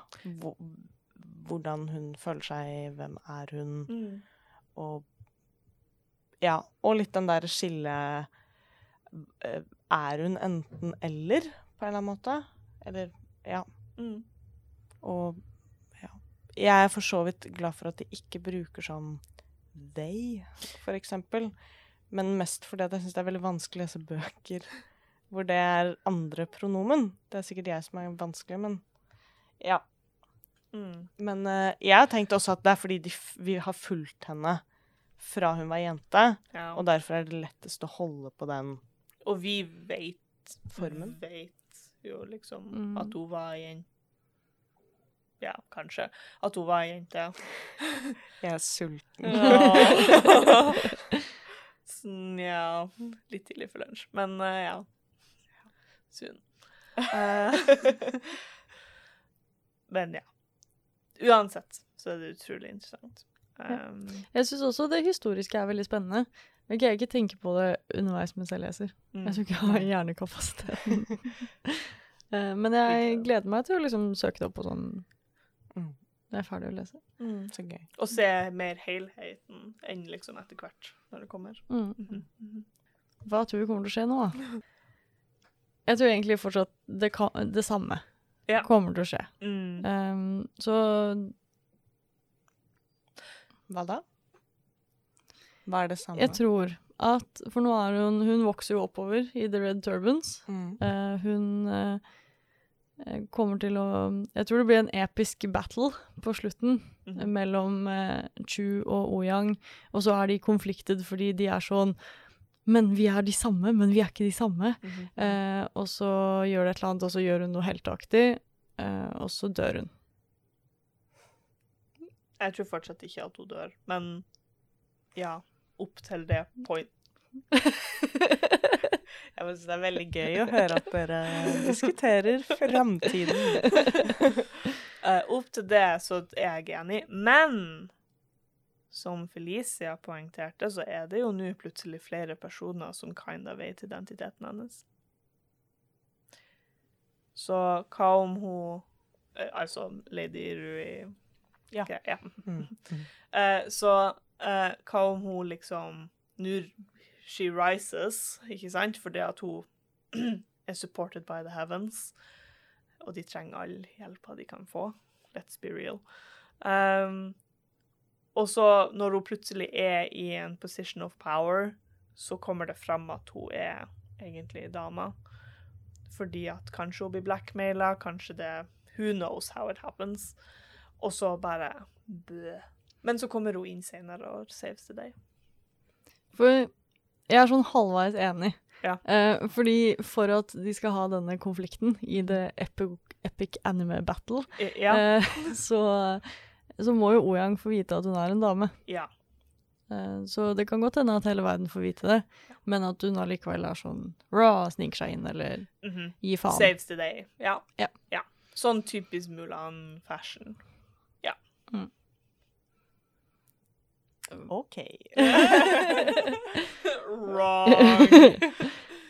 Hvordan hun føler seg, hvem er hun, Mm. og Ja, og litt den der skillet eh, Er hun enten eller, på en eller annen måte? Eller Ja. Mm. Og ja. Jeg er for så vidt glad for at de ikke bruker sånn they, for eksempel. Men mest fordi jeg syns det er veldig vanskelig å lese bøker hvor det er andre pronomen. Det er sikkert jeg som er vanskelig, men ja. Mm. Men uh, jeg har tenkt også at det er fordi de vi har fulgt henne fra hun var jente, Ja. og derfor er det lettest å holde på den Og vi vet formen. Vet jo liksom Mm. at hun var jente. Ja, kanskje. At hun var jente. Jeg er sulten. Ja. sånn, ja Litt tidlig for lunsj, men uh, ja. Soon. Eh, men ja. Uansett så er det utrolig interessant. Um, Jeg syns også det historiske er veldig spennende. Jeg greier ikke tenke på det underveis mens jeg leser. mm. Jeg tror ikke jeg har hjernekapasiteten. uh, Men jeg gleder meg til å liksom søke det opp på sånn Mm. når jeg er ferdig å lese. Mm. Så gøy. Og se mer helheten enn liksom etter hvert, når det kommer. Mm. Mhm, mhm. Hva tror du kommer til å skje nå, da? Jeg tror egentlig fortsatt det, kan, det samme Ja. kommer til å skje. Mm. Um, så Hva da? Hva er det samme? jeg tror at For nå er hun Hun vokser jo oppover i The Red Turbans. Mm. Uh, hun eh, eh, kommer til å Jeg tror det blir en episk battle på slutten mm. mellom uh, Chu og Oyang, og så er de konfliktet fordi de er sånn Men vi er de samme, men vi er ikke de samme. Mhm. Eh, og så gjør det et eller annet, og så gjør hun noe helteaktig, eh, og så dør hun. Jeg tror fortsatt ikke at hun dør, men ja, opp til det point. Jeg synes det er veldig gøy å høre at dere diskuterer framtiden. uh, opp til det så er jeg enig, men som Felicia poengterte, så er det jo nå plutselig flere personer som kind of vet identiteten hennes. Så hva om hun eh, Altså Lady Rui Ja. Okay, ja. Mm. Mm. Eh, så eh, hva om hun liksom Nå She rises, ikke sant? Fordi at hun er supported by the heavens. Og de trenger all hjelpa de kan få. Let's be real. Um, og så, når hun plutselig er i en position of power, så kommer det fram at hun er egentlig dama. Fordi at kanskje hun blir blackmaila, kanskje det Who knows how it happens. Og så bare bø. Men så kommer hun inn senere og saves the day. For jeg er sånn halvveis enig. Ja. Eh, fordi for at de skal ha denne konflikten i the epic, epic anime battle, Ja. eh, så, så må jo Oyang få vite at hun er en dame. ja. Eh, så det kan godt hende at hele verden får vite det, men at hun allikevel er sånn raw, sniker seg inn, eller Mhm. gir faen. Saves the day. Ja. Ja. Sånn typisk Mulan-fashion. Ja. OK. Wrong.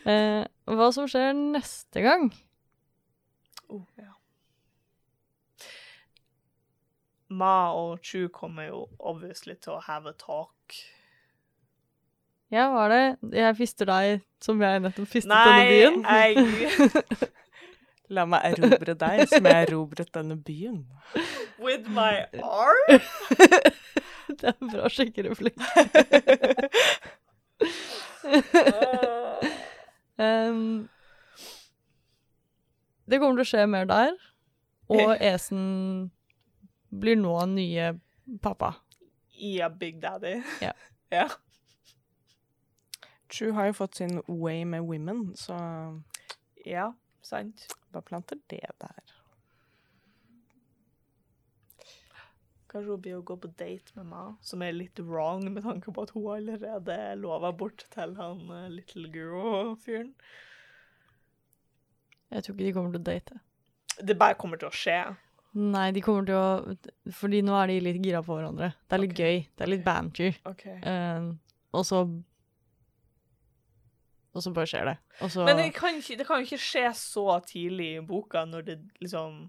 Eh, hva som skjer neste gang? Oh, ja. Ma og Chu kommer jo obviously til å have a talk. Ja, hva er det? Jeg fister deg som jeg nettopp fistet denne byen. jeg La meg erobre deg som jeg erobret denne byen. With my arm? det er en bra skikkereplikk. um, det kommer til å skje mer der, og Esen blir nå nye pappa. Ja, Big Daddy. Ja. ja. True har jo fått sin way med women, så Ja, sant. bare planter det der. Kanskje hun blir å gå på date med meg, som er litt wrong med tanke på at hun allerede lova bort til han uh, Little Girl-fyren. Jeg tror ikke de kommer til å date. Det bare kommer til å skje. Nei, de kommer til å Fordi nå er de litt gira på hverandre. Det er litt okay. gøy. Det er litt banter. Okay. Uh, og så Og så bare skjer det. Og så Men det kan, ikke, det kan jo ikke skje så tidlig i boka, når det liksom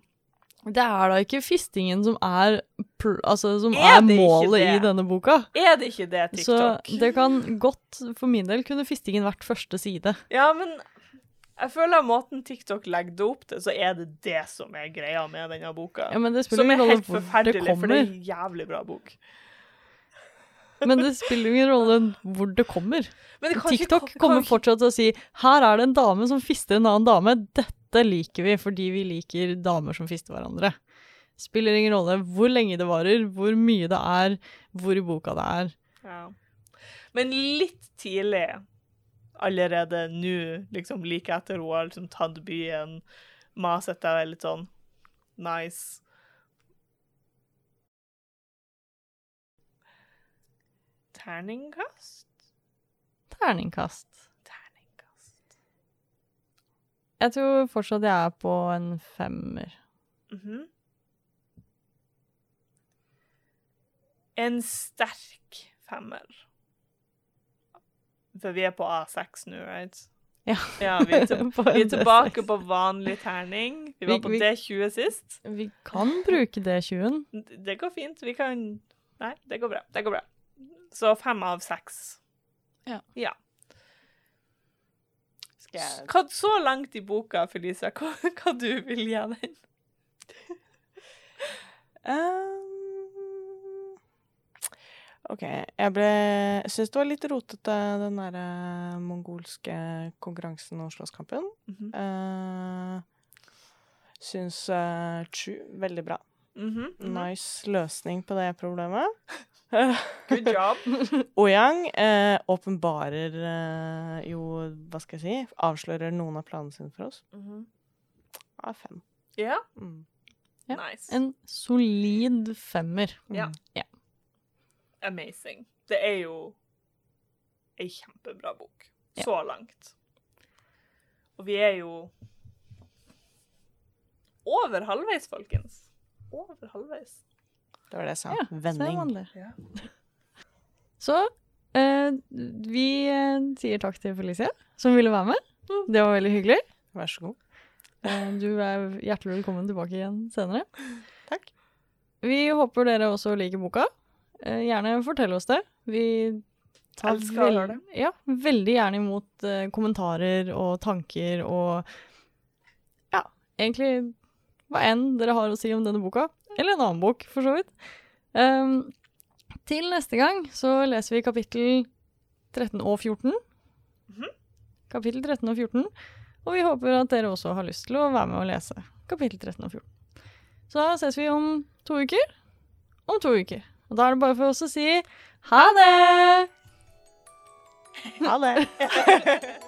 Det er da ikke fistingen som er altså, som Er er, målet i denne boka. Er det ikke det, TikTok? Så det kan godt, for min del, kunne fistingen vært første side. Ja, men jeg føler måten TikTok legger det opp til, så er det det som er greia med denne boka. Ja, men det som er helt forferdelig, for det er en jævlig bra bok. Men det spiller ingen rolle hvor det kommer. Men det ikke- TikTok kan kommer ikke- fortsatt til å si her er det en dame som fister en annen dame. Dette liker vi fordi vi liker damer som fister hverandre. Spiller ingen rolle hvor lenge det varer, hvor mye det er, hvor i boka det er. Ja. Men litt tidlig, allerede nå, liksom like etter hun har liksom tatt byen, maset sitter er litt sånn nice. Terningkast? Terningkast. Terningkast. Jeg tror fortsatt jeg er på en femmer. Mhm. En sterk femmer. For vi er på A6 nå, right? Ja. Ja, vi er, til, På vi er tilbake på vanlig terning. Vi var på D20 sist. Vi kan bruke D20-en. Det går fint. Vi kan Nei, det går bra. Det går bra. Så fem av seks. Ja. ja. Hva, så langt i boka, Felisa, hva, hva du vil gi den? Ehm, OK. Jeg ble syns det var litt rotete, den derre mongolske konkurransen og slåsskampen. Mhm. Uh, syns uh, Chu veldig bra. Mhm, mhm. Nice løsning på det problemet. Good job. Ouyang eh, åpenbarer eh, jo, hva skal jeg si, avslører noen av planene sine for oss. Mhm. Av fem. Ja, Mm. Ja, nice. En solid femmer. Ja. Mm. Amazing. Det er jo ei kjempebra bok. Ja. Så langt. Og vi er jo over halvveis, folkens. Over halvveis. Det var det jeg sa. Ja, Så er Vending. Ja. Så eh, vi eh, sier takk til Felicia, som ville være med. Det var veldig hyggelig. Vær så god. Eh, du er hjertelig velkommen tilbake igjen senere. Takk. Vi håper dere også liker boka. Eh, gjerne fortell oss det. Vi tar veld det. Ja, veldig gjerne imot eh, kommentarer og tanker og ja, egentlig hva enn dere har å si om denne boka. Eller en annen bok, for så vidt. Um, til neste gang så leser vi kapittel 13 og 14. Mhm. Kapittel 13 og 14. Og vi håper at dere også har lyst til å være med og lese kapittel 13 og 14. Så da ses vi om to uker. Om to uker. Og da er det bare for oss å si ha det! Ha det.